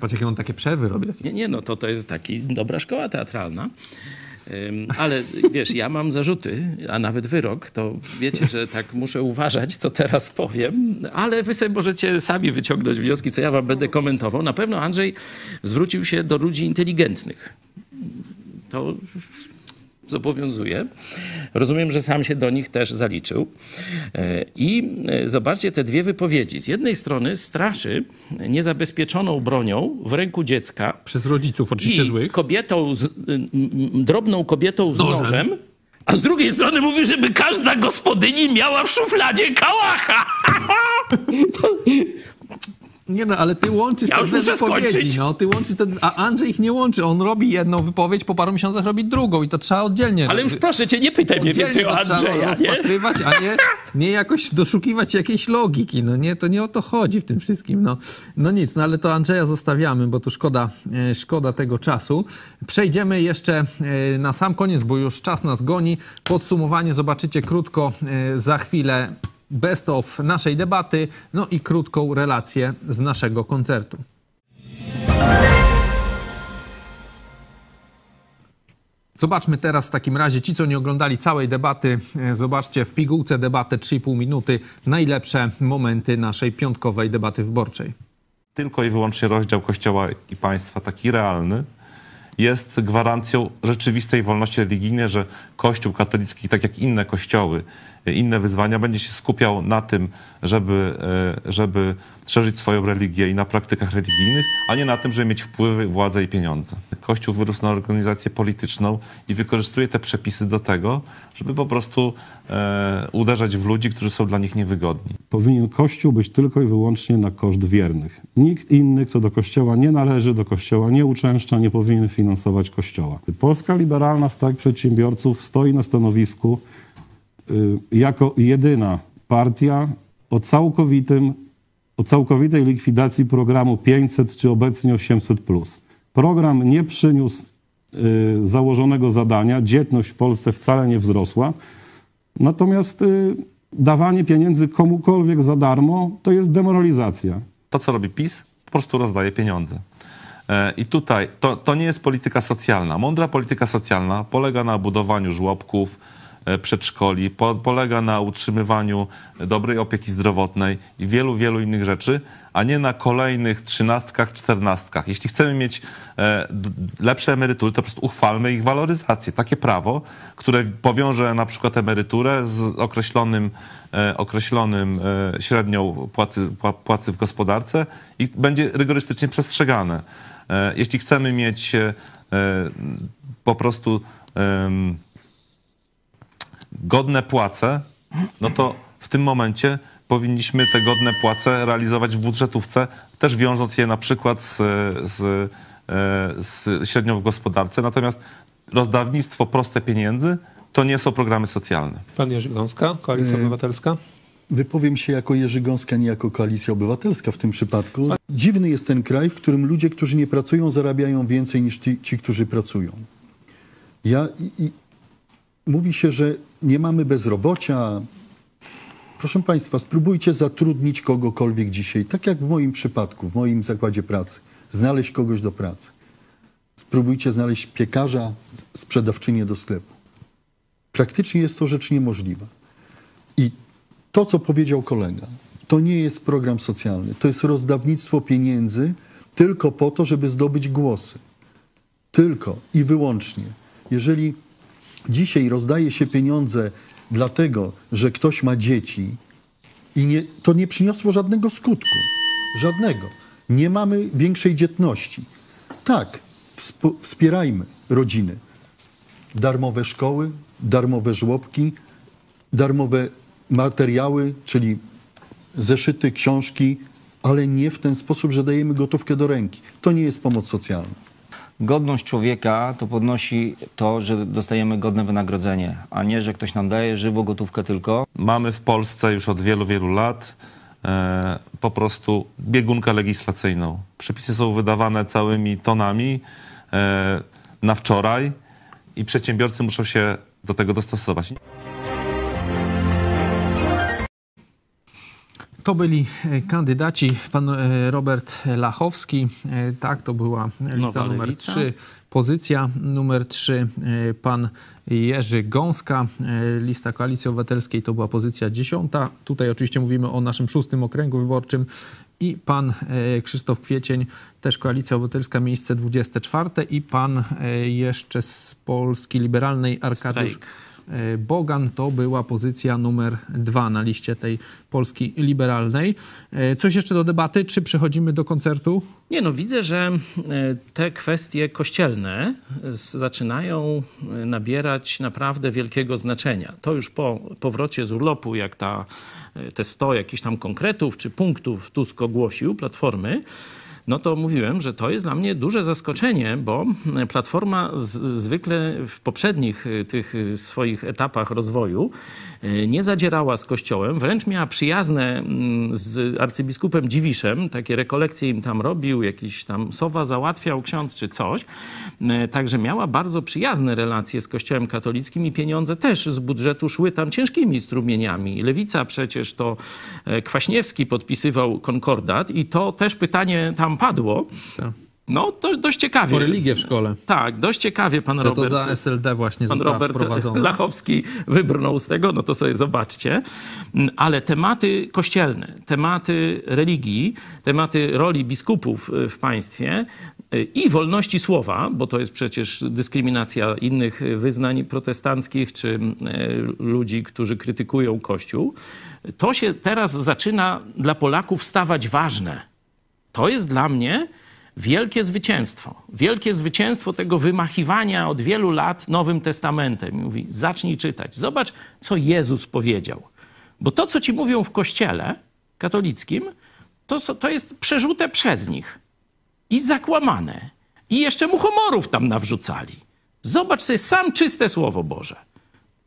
Patrz, jakie on takie przerwy robi. Nie, nie, no to to jest taki dobra szkoła teatralna. Ale wiesz, ja mam zarzuty, a nawet wyrok, to wiecie, że tak muszę uważać, co teraz powiem, ale wy sobie możecie sami wyciągnąć wnioski, co ja wam będę komentował. Na pewno Andrzej zwrócił się do ludzi inteligentnych. To zobowiązuje. Rozumiem, że sam się do nich też zaliczył. E, I e, zobaczcie te dwie wypowiedzi. Z jednej strony straszy niezabezpieczoną bronią w ręku dziecka, Przez rodziców oczywiście i złych. kobietą, z, drobną kobietą z Nożem. nożem. A z drugiej strony mówi, żeby każda gospodyni miała w szufladzie kałacha. <laughs> To, Nie no, ale ty łączysz Ja te już dwie wypowiedzi, skończyć. no, ty łączysz te, a Andrzej ich nie łączy, on robi jedną wypowiedź, po paru miesiącach robi drugą i to trzeba oddzielnie. ale już proszę cię, nie pytaj mnie więcej o to trzeba Andrzeja, nie? rozpatrywać, a nie, nie jakoś doszukiwać jakiejś logiki, no nie, to nie o to chodzi w tym wszystkim, no, no nic, no ale to Andrzeja zostawiamy, bo tu szkoda, e, szkoda tego czasu. Przejdziemy jeszcze e, na sam koniec, bo już czas nas goni. Podsumowanie zobaczycie krótko e, za chwilę best of naszej debaty, no i krótką relację z naszego koncertu. Zobaczmy teraz w takim razie, ci co nie oglądali całej debaty, e, zobaczcie w pigułce debatę 3,5 minuty, najlepsze momenty naszej piątkowej debaty wyborczej. tylko i wyłącznie rozdział Kościoła i państwa, taki realny, jest gwarancją rzeczywistej wolności religijnej, że Kościół katolicki, tak jak inne kościoły, inne wyzwania, będzie się skupiał na tym, żeby, e, żeby szerzyć swoją religię i na praktykach religijnych, a nie na tym, żeby mieć wpływy, władzę i pieniądze. Kościół wyrósł na organizację polityczną i wykorzystuje te przepisy do tego, żeby po prostu e, uderzać w ludzi, którzy są dla nich niewygodni. Powinien Kościół być tylko i wyłącznie na koszt wiernych. Nikt inny, kto do Kościoła nie należy, do Kościoła nie uczęszcza, nie powinien finansować Kościoła. Polska Liberalna Strajk Przedsiębiorców stoi na stanowisku y, jako jedyna partia o całkowitym, o całkowitej likwidacji programu 500 czy obecnie 800+. Program nie przyniósł y, założonego zadania, dzietność w Polsce wcale nie wzrosła, natomiast y, dawanie pieniędzy komukolwiek za darmo to jest demoralizacja. To, co robi PiS, po prostu rozdaje pieniądze. E, I tutaj to, to nie jest polityka socjalna. Mądra polityka socjalna polega na budowaniu żłobków, e, przedszkoli, po, polega na utrzymywaniu dobrej opieki zdrowotnej i wielu, wielu innych rzeczy, a nie na kolejnych trzynastkach, czternastkach. Jeśli chcemy mieć e, lepsze emerytury, to po prostu uchwalmy ich waloryzację. Takie prawo, które powiąże na przykład emeryturę z określonym, określonym średnią płacy, pła- płacy w gospodarce i będzie rygorystycznie przestrzegane. E, Jeśli chcemy mieć e, po prostu godne płace, no to w tym momencie powinniśmy te godne płace realizować w budżetówce, też wiążąc je na przykład z, z, e, z średnią w gospodarce. Natomiast rozdawnictwo proste pieniędzy to nie są programy socjalne. Pan Jerzy Gąska, Koalicja E, Obywatelska. Wypowiem się jako Jerzy Gąska, nie jako Koalicja Obywatelska w tym przypadku. Dziwny jest ten kraj, w którym ludzie, którzy nie pracują, zarabiają więcej niż ci, ci którzy pracują. Ja, i, i, mówi się, że nie mamy bezrobocia. Proszę Państwa, spróbujcie zatrudnić kogokolwiek dzisiaj, tak jak w moim przypadku, w moim zakładzie pracy. Znaleźć kogoś do pracy. Spróbujcie znaleźć piekarza, sprzedawczynię do sklepu. Praktycznie jest to rzecz niemożliwa. I to, co powiedział kolega, to nie jest program socjalny. To jest rozdawnictwo pieniędzy tylko po to, żeby zdobyć głosy. Tylko i wyłącznie. Jeżeli dzisiaj rozdaje się pieniądze dlatego, że ktoś ma dzieci i nie, to nie przyniosło żadnego skutku. Żadnego. Nie mamy większej dzietności. Tak, wsp- wspierajmy rodziny. Darmowe szkoły, darmowe żłobki, darmowe materiały, czyli zeszyty, książki, ale nie w ten sposób, że dajemy gotówkę do ręki. To nie jest pomoc socjalna. Godność człowieka to podnosi to, że dostajemy godne wynagrodzenie, a nie, że ktoś nam daje żywo gotówkę tylko. Mamy w Polsce już od wielu, wielu lat e, po prostu biegunkę legislacyjną. Przepisy są wydawane całymi tonami e, na wczoraj i przedsiębiorcy muszą się do tego dostosować. To byli e, kandydaci. Pan e, Robert Lachowski, e, tak, to była lista Nowa numer Lewica. 3. Pozycja numer 3. Pan Jerzy Gąska, lista Koalicji Obywatelskiej to była pozycja 10. Tutaj oczywiście mówimy o naszym szóstym okręgu wyborczym. I pan Krzysztof Kwiecień, też Koalicja Obywatelska, miejsce 24. I pan jeszcze z Polski Liberalnej, Arkadiusz Strajk. E, Bogan to była pozycja numer dwa na liście tej Polski Liberalnej. E, Coś jeszcze do debaty, czy przechodzimy do koncertu? Nie no, widzę, że e, te kwestie kościelne z- zaczynają e, nabierać naprawdę wielkiego znaczenia. To już po powrocie z urlopu, jak ta, e, te 100 jakichś tam konkretów czy punktów Tusk ogłosił, Platformy, no to mówiłem, że to jest dla mnie duże zaskoczenie, bo Platforma z, zwykle w poprzednich e, tych e, swoich etapach rozwoju e, nie zadzierała z Kościołem, wręcz miała przyjazne mm, z arcybiskupem Dziwiszem, takie rekolekcje im tam robił, jakiś tam sowa załatwiał ksiądz czy coś. Także miała bardzo przyjazne relacje z Kościołem katolickim i pieniądze też z budżetu szły tam ciężkimi strumieniami. Lewica przecież to e, Kwaśniewski podpisywał konkordat i to też pytanie tam padło. No, to dość ciekawie. O religię w szkole. Tak, dość ciekawie pan To, Robert. to za SLD właśnie Pan Robert wprowadzona. Lachowski wybrnął z tego, no to sobie zobaczcie. Ale tematy kościelne, tematy religii, tematy roli biskupów y, w państwie y, i wolności słowa, bo to jest przecież dyskryminacja innych wyznań protestanckich czy y, ludzi, którzy krytykują Kościół, to się teraz zaczyna dla Polaków stawać ważne. To jest dla mnie wielkie zwycięstwo. Wielkie zwycięstwo tego wymachiwania od wielu lat Nowym Testamentem. Mówi, zacznij czytać. Zobacz, co Jezus powiedział. Bo to, co ci mówią w kościele katolickim, to, to jest przerzute przez nich i zakłamane. I jeszcze muchomorów tam nawrzucali. Zobacz sobie sam czyste Słowo Boże.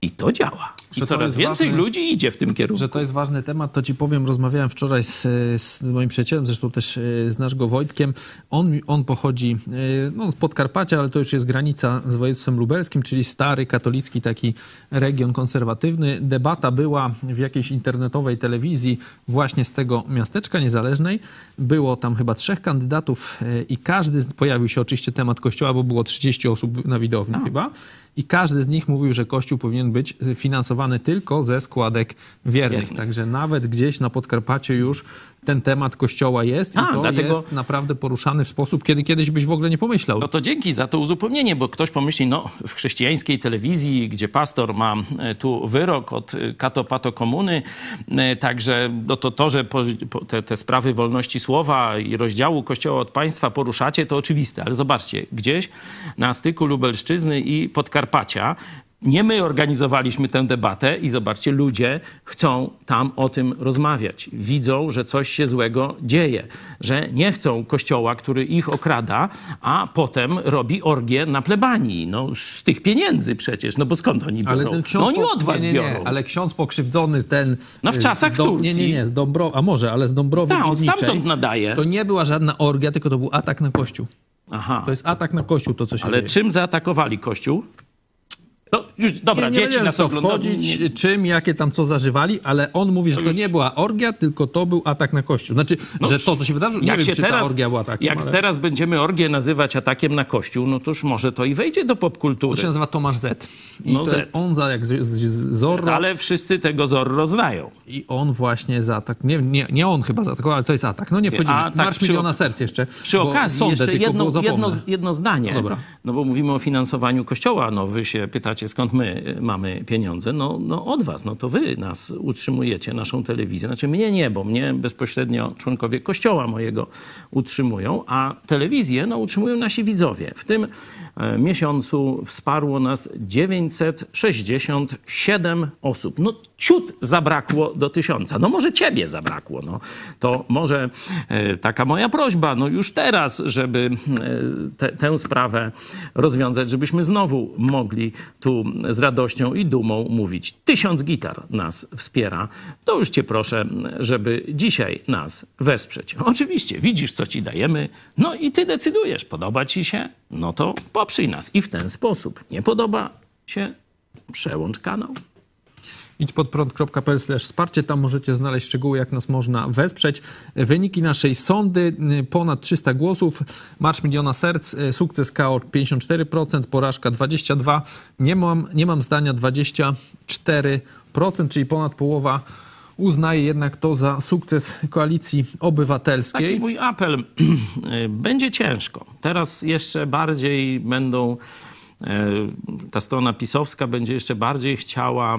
I to działa. Że coraz więcej ludzi idzie w tym kierunku. Że to jest ważny temat, to ci powiem, rozmawiałem wczoraj z, z moim przyjacielem, zresztą też e, znasz go Wojtkiem. On, on pochodzi e, no, z Podkarpacia, ale to już jest granica z województwem lubelskim, czyli stary, katolicki taki region konserwatywny. Debata była w jakiejś internetowej telewizji właśnie z tego miasteczka niezależnej. Było tam chyba trzech kandydatów e, i każdy, z, pojawił się oczywiście temat kościoła, bo było 30 osób na widowni chyba. I każdy z nich mówił, że Kościół powinien być tylko ze składek wiernych. Wiernych. Także nawet gdzieś na Podkarpaciu już ten temat kościoła jest A, i to dlatego- jest naprawdę poruszany w sposób, kiedy kiedyś byś w ogóle nie pomyślał. No to dzięki za to uzupełnienie, bo ktoś pomyśli, no w chrześcijańskiej telewizji, gdzie pastor ma e, tu wyrok od e, katopato komuny, e, także no to to, że po, po te, te sprawy wolności słowa i rozdziału Kościoła od państwa poruszacie, to oczywiste, ale zobaczcie, gdzieś na styku Lubelszczyzny i Podkarpacia nie my organizowaliśmy tę debatę i zobaczcie, ludzie chcą tam o tym rozmawiać. Widzą, że coś się złego dzieje, że nie chcą kościoła, który ich okrada, a potem robi orgię na plebanii. No z tych pieniędzy przecież, no bo skąd oni biorą? Ale ten ksiądz no oni od was nie, nie, nie, biorą. Ale ksiądz pokrzywdzony ten... No w y, czasach z Dom- Turcji. Nie, nie, nie, z Dąbrowy, a może, ale z Dąbrowy Tak, on stamtąd nadaje. To nie była żadna orgia, tylko to był atak na kościół. Aha. To jest atak na kościół, to co się Ale dzieje. czym zaatakowali Kościół? No już, dobra, nie, nie dzieci w to wchodzić, Nie- czym, jakie tam co zażywali, ale on mówi, że to nie była orgia, tylko to był atak na kościół. Znaczy, No, że to, co się wydarzyło, nie jak wiem, się czy teraz, ta orgia była atakiem, Jak ale teraz będziemy orgię nazywać atakiem na Kościół, no to już może to i wejdzie do to popkultury. się nazywa Tomasz Z. I No to Z. on za, jak z, z, z Zorro Ale wszyscy tego Zorro znają. i on właśnie za atak, nie, nie, nie on chyba zaatakował, ale to jest atak. No nie wchodzimy. A tak Marsz przy miliona serc jeszcze. Przy okazji jeszcze jedno, jedno, jedno zdanie. No dobra. No bo mówimy o finansowaniu Kościoła. No wy się pytacie, skąd my mamy pieniądze. No, no od was. No to wy nas utrzymujecie, naszą telewizję. Znaczy mnie nie, bo mnie bezpośrednio członkowie Kościoła mojego utrzymują, a telewizję no, utrzymują nasi widzowie. W tym miesiącu wsparło nas 967 osób. No ciut zabrakło do tysiąca. No może ciebie zabrakło. No. To może e, taka moja prośba, no już teraz, żeby e, te, tę sprawę rozwiązać, żebyśmy znowu mogli tu z radością i dumą mówić. Tysiąc gitar nas wspiera. To już cię proszę, żeby dzisiaj nas wesprzeć. Oczywiście, widzisz, co ci dajemy, no i ty decydujesz. Podoba ci się? No to poprzyj nas. I w ten sposób. Nie podoba się? Przełącz kanał. Idź pod prąd.pl wsparcie, tam możecie znaleźć szczegóły, jak nas można wesprzeć. Wyniki naszej sondy, y, ponad 300 głosów, Marsz Miliona Serc, y, sukces KO 54%, porażka 22%, nie mam, nie mam zdania 24%, czyli ponad połowa uznaje jednak to za sukces Koalicji Obywatelskiej. Taki mój apel. <clears throat> Będzie ciężko. Teraz jeszcze bardziej będą. E, Ta strona pisowska będzie jeszcze bardziej chciała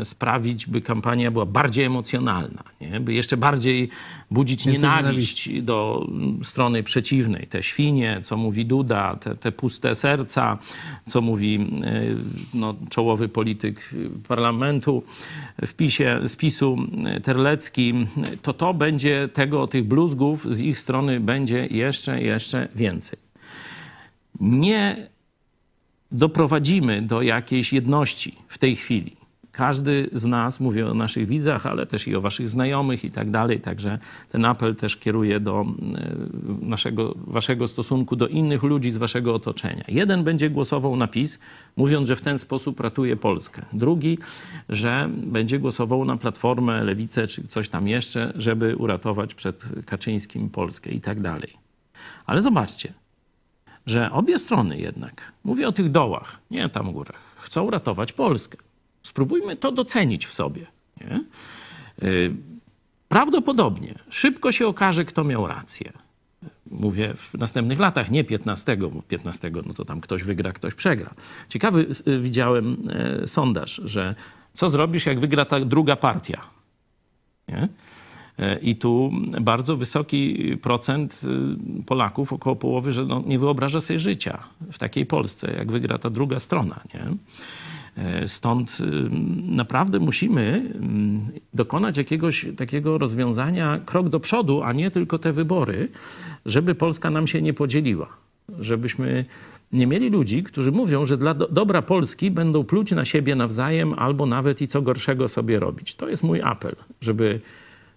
e, sprawić, by kampania była bardziej emocjonalna, nie? by jeszcze bardziej budzić Więcej nienawiść do mm, strony przeciwnej. Te świnie, co mówi Duda, te, te puste serca, co mówi e, no, czołowy polityk parlamentu w PiSie, z PiSu Terlecki, to to będzie tego, tych bluzgów z ich strony będzie jeszcze, jeszcze więcej. Nie doprowadzimy do jakiejś jedności w tej chwili. Każdy z nas, mówię o naszych widzach, ale też i o waszych znajomych i tak dalej, także ten apel też kieruję do e, naszego, waszego stosunku do innych ludzi z waszego otoczenia. Jeden będzie głosował na PiS, mówiąc, że w ten sposób ratuje Polskę. Drugi, że będzie głosował na Platformę, Lewicę czy coś tam jeszcze, żeby uratować przed Kaczyńskim Polskę i tak dalej. Ale zobaczcie, że obie strony jednak, mówię o tych dołach, nie tam górach, chcą ratować Polskę. Spróbujmy to docenić w sobie. Nie? Y, Prawdopodobnie szybko się okaże, kto miał rację. Mówię w następnych latach, nie 15, bo 15 no to tam ktoś wygra, ktoś przegra. Ciekawy y, widziałem e, sondaż, że co zrobisz, jak wygra ta druga partia? Nie? I tu bardzo wysoki procent y, Polaków, około połowy, że no, nie wyobraża sobie życia w takiej Polsce, jak wygra ta druga strona. Nie? E, Stąd y, naprawdę musimy mm, dokonać jakiegoś takiego rozwiązania krok do przodu, a nie tylko te wybory, żeby Polska nam się nie podzieliła. Żebyśmy nie mieli ludzi, którzy mówią, że dla do dobra Polski będą pluć na siebie nawzajem albo nawet i co gorszego sobie robić. To jest mój apel, żeby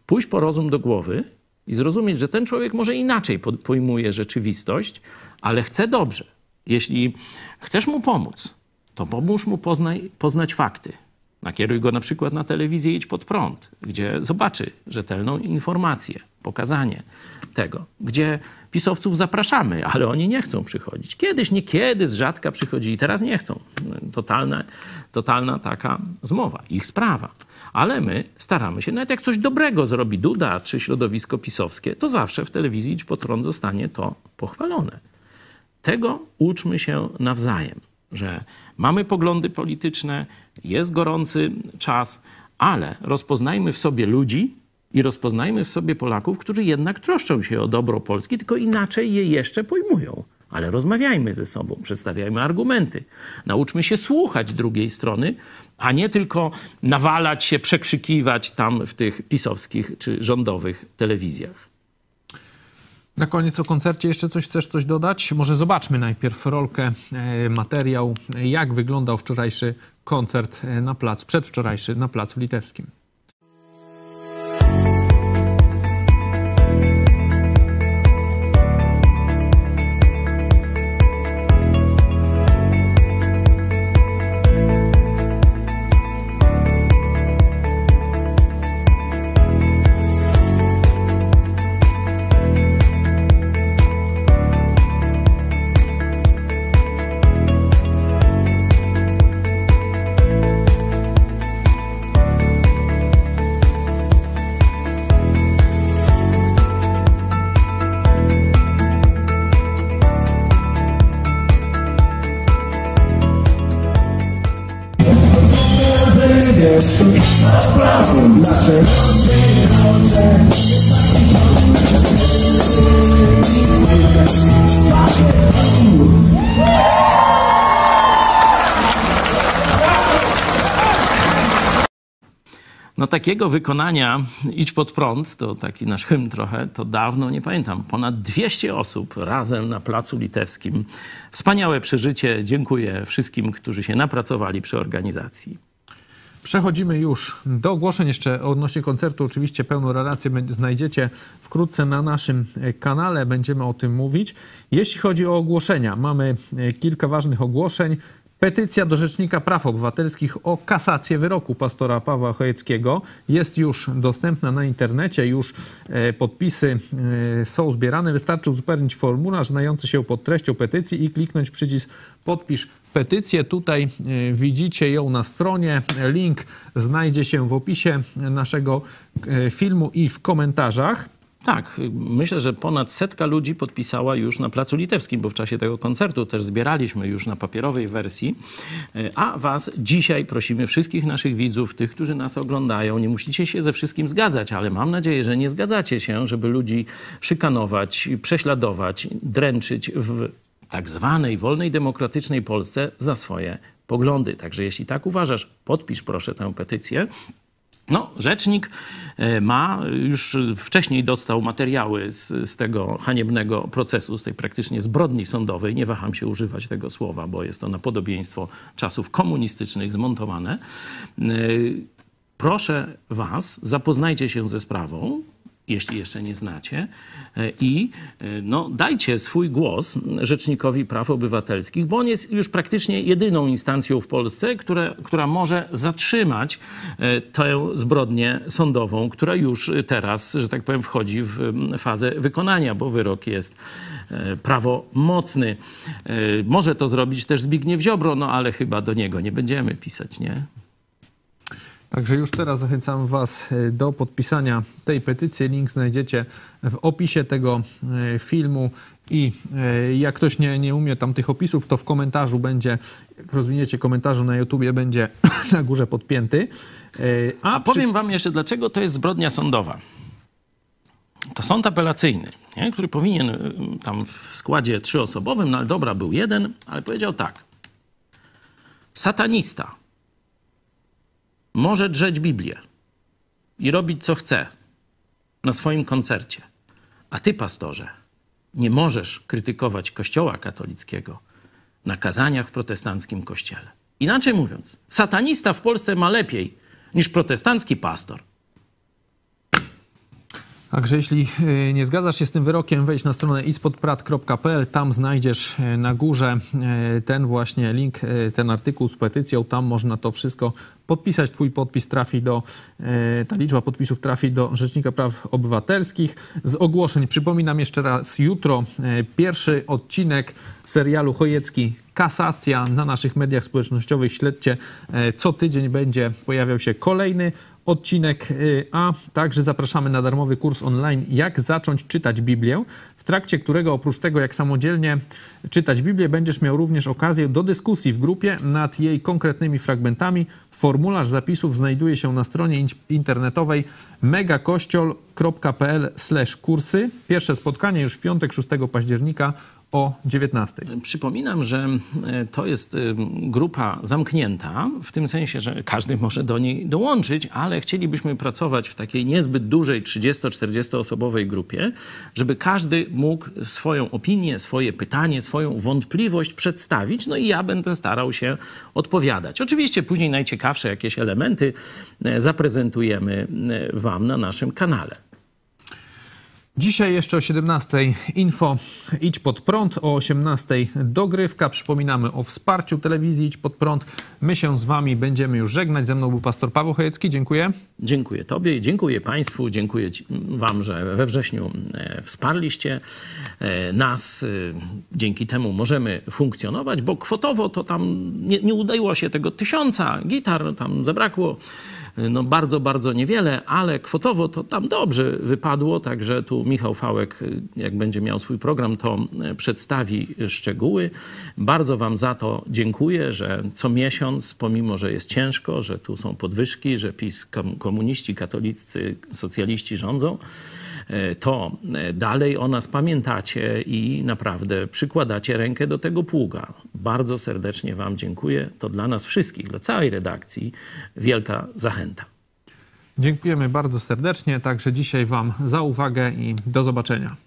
pójść po rozum do głowy i zrozumieć, że ten człowiek może inaczej po- pojmuje rzeczywistość, ale chce dobrze. Jeśli chcesz mu pomóc, to pomóż mu poznaj, poznać fakty. Nakieruj go na przykład na telewizję Idź Pod Prąd, gdzie zobaczy rzetelną informację. pokazanie tego, gdzie pisowców zapraszamy, ale oni nie chcą przychodzić. Kiedyś, niekiedy, z rzadka przychodzili, teraz nie chcą. Totalna, totalna taka zmowa, ich sprawa. Ale my staramy się, nawet jak coś dobrego zrobi Duda czy środowisko pisowskie, to zawsze w telewizji Idź pod prąd zostanie to pochwalone. Tego uczmy się nawzajem, że mamy poglądy polityczne, jest gorący czas, ale rozpoznajmy w sobie ludzi i rozpoznajmy w sobie Polaków, którzy jednak troszczą się o dobro Polski, tylko inaczej je jeszcze pojmują. Ale rozmawiajmy ze sobą, przedstawiajmy argumenty. Nauczmy się słuchać drugiej strony, a nie tylko nawalać się, przekrzykiwać tam w tych pisowskich czy rządowych telewizjach. Na koniec o koncercie jeszcze coś chcesz coś dodać? Może zobaczmy najpierw rolkę, e, materiał, jak wyglądał wczorajszy koncert e, na placu, przedwczorajszy na placu litewskim. Takiego wykonania Idź pod prąd, to taki nasz hymn trochę, to dawno nie pamiętam. Ponad 200 osób razem na Placu Litewskim. Wspaniałe przeżycie. Dziękuję wszystkim, którzy się napracowali przy organizacji. Przechodzimy już do ogłoszeń. Jeszcze odnośnie koncertu, oczywiście pełną relację znajdziecie wkrótce na naszym e, kanale. Będziemy o tym mówić. Jeśli chodzi o ogłoszenia, mamy e, kilka ważnych ogłoszeń. Petycja do Rzecznika Praw Obywatelskich o kasację wyroku pastora Pawła Chojeckiego jest już dostępna na internecie, już e, podpisy e, są zbierane. Wystarczy uzupełnić formularz znający się pod treścią petycji i kliknąć przycisk podpisz petycję. Tutaj e, widzicie ją na stronie. Link znajdzie się w opisie naszego filmu i w komentarzach. Tak, myślę, że ponad setka ludzi podpisała już na Placu Litewskim, bo w czasie tego koncertu też zbieraliśmy już na papierowej wersji. E, A Was dzisiaj prosimy, wszystkich naszych widzów, tych, którzy nas oglądają, nie musicie się ze wszystkim zgadzać, ale mam nadzieję, że nie zgadzacie się, żeby ludzi szykanować, prześladować, dręczyć w tak zwanej wolnej, demokratycznej Polsce za swoje poglądy. Także jeśli tak uważasz, podpisz proszę tę petycję. No, rzecznik e, ma, już wcześniej dostał materiały z, z tego haniebnego procesu, z tej praktycznie zbrodni sądowej. Nie waham się używać tego słowa, bo jest to na podobieństwo czasów komunistycznych zmontowane. E, Proszę Was, zapoznajcie się ze sprawą, jeśli jeszcze nie znacie, e, i e, no, dajcie swój głos Rzecznikowi Praw Obywatelskich, bo on jest już praktycznie jedyną instancją w Polsce, która, która może zatrzymać e, tę zbrodnię sądową, która już teraz, że tak powiem, wchodzi w fazę wykonania, bo wyrok jest prawomocny. Może to zrobić też Zbigniew Ziobro, no ale chyba do niego nie będziemy pisać, nie? Także już teraz zachęcam Was e, do podpisania tej petycji. Link znajdziecie w opisie tego e, filmu. I e, jak ktoś nie, nie umie tam tych opisów, to w komentarzu będzie, jak rozwiniecie komentarzu na YouTubie, będzie <coughs> na górze podpięty. A, A powiem wam jeszcze, dlaczego to jest zbrodnia sądowa. To sąd apelacyjny, nie? który powinien y, tam w składzie trzyosobowym, no ale dobra, był jeden, ale powiedział tak. Satanista może drzeć Biblię i robić co chce na swoim koncercie, a ty, pastorze, nie możesz krytykować Kościoła katolickiego na kazaniach w protestanckim kościele. Inaczej mówiąc, satanista w Polsce ma lepiej niż protestancki pastor. Także jeśli y, nie zgadzasz się z tym wyrokiem, wejdź na stronę ispodprat.pl, tam znajdziesz y, na górze y, ten właśnie link, ten artykuł z petycją, tam można to wszystko podpisać. Twój podpis trafi do, ta liczba podpisów trafi do Rzecznika Praw Obywatelskich. Z ogłoszeń przypominam jeszcze raz, jutro pierwszy odcinek serialu Chojecki Kasacja na naszych mediach społecznościowych. Śledźcie, co tydzień będzie pojawiał się kolejny odcinek, y, a także zapraszamy na darmowy kurs online Jak zacząć czytać Biblię, w trakcie którego oprócz tego, jak samodzielnie czytać Biblię, będziesz miał również okazję do dyskusji w grupie nad jej konkretnymi fragmentami. Formularz zapisów znajduje się na stronie in- internetowej megakościol.pl kursy. Pierwsze spotkanie już w piątek 6 października o 19. Przypominam, że e, to jest e, grupa zamknięta, w tym sensie, że każdy może do niej dołączyć, ale chcielibyśmy pracować w takiej niezbyt dużej 30-40 osobowej grupie, żeby każdy mógł swoją opinię, swoje pytanie, swoją wątpliwość przedstawić, no i ja będę starał się odpowiadać. Oczywiście później najciekawsze jakieś elementy e, zaprezentujemy e, Wam na naszym kanale. Dzisiaj jeszcze o 17 info Idź Pod Prąd, o 18 dogrywka. Przypominamy o wsparciu telewizji Idź Pod Prąd. My się z Wami będziemy już żegnać. Ze mną był pastor Paweł Chojecki. Dziękuję. Dziękuję Tobie i dziękuję Państwu. Dziękuję Wam, że we wrześniu e, wsparliście e, nas. E, Dzięki temu możemy funkcjonować, bo kwotowo to tam nie, nie udało się tego tysiąca gitar, tam zabrakło. No bardzo, bardzo niewiele, ale kwotowo to tam dobrze wypadło, także tu Michał Fałek, e, jak będzie miał swój program, to e, przedstawi szczegóły. Bardzo Wam za to dziękuję, że co miesiąc, pomimo, że jest ciężko, że tu są podwyżki, że PiS, kom- komuniści, katolicy, socjaliści rządzą, to e, dalej o nas pamiętacie i naprawdę przykładacie rękę do tego pługa. Bardzo serdecznie Wam dziękuję. To dla nas wszystkich, dla całej redakcji wielka zachęta. Dziękujemy bardzo serdecznie. Także dzisiaj Wam za uwagę i do zobaczenia.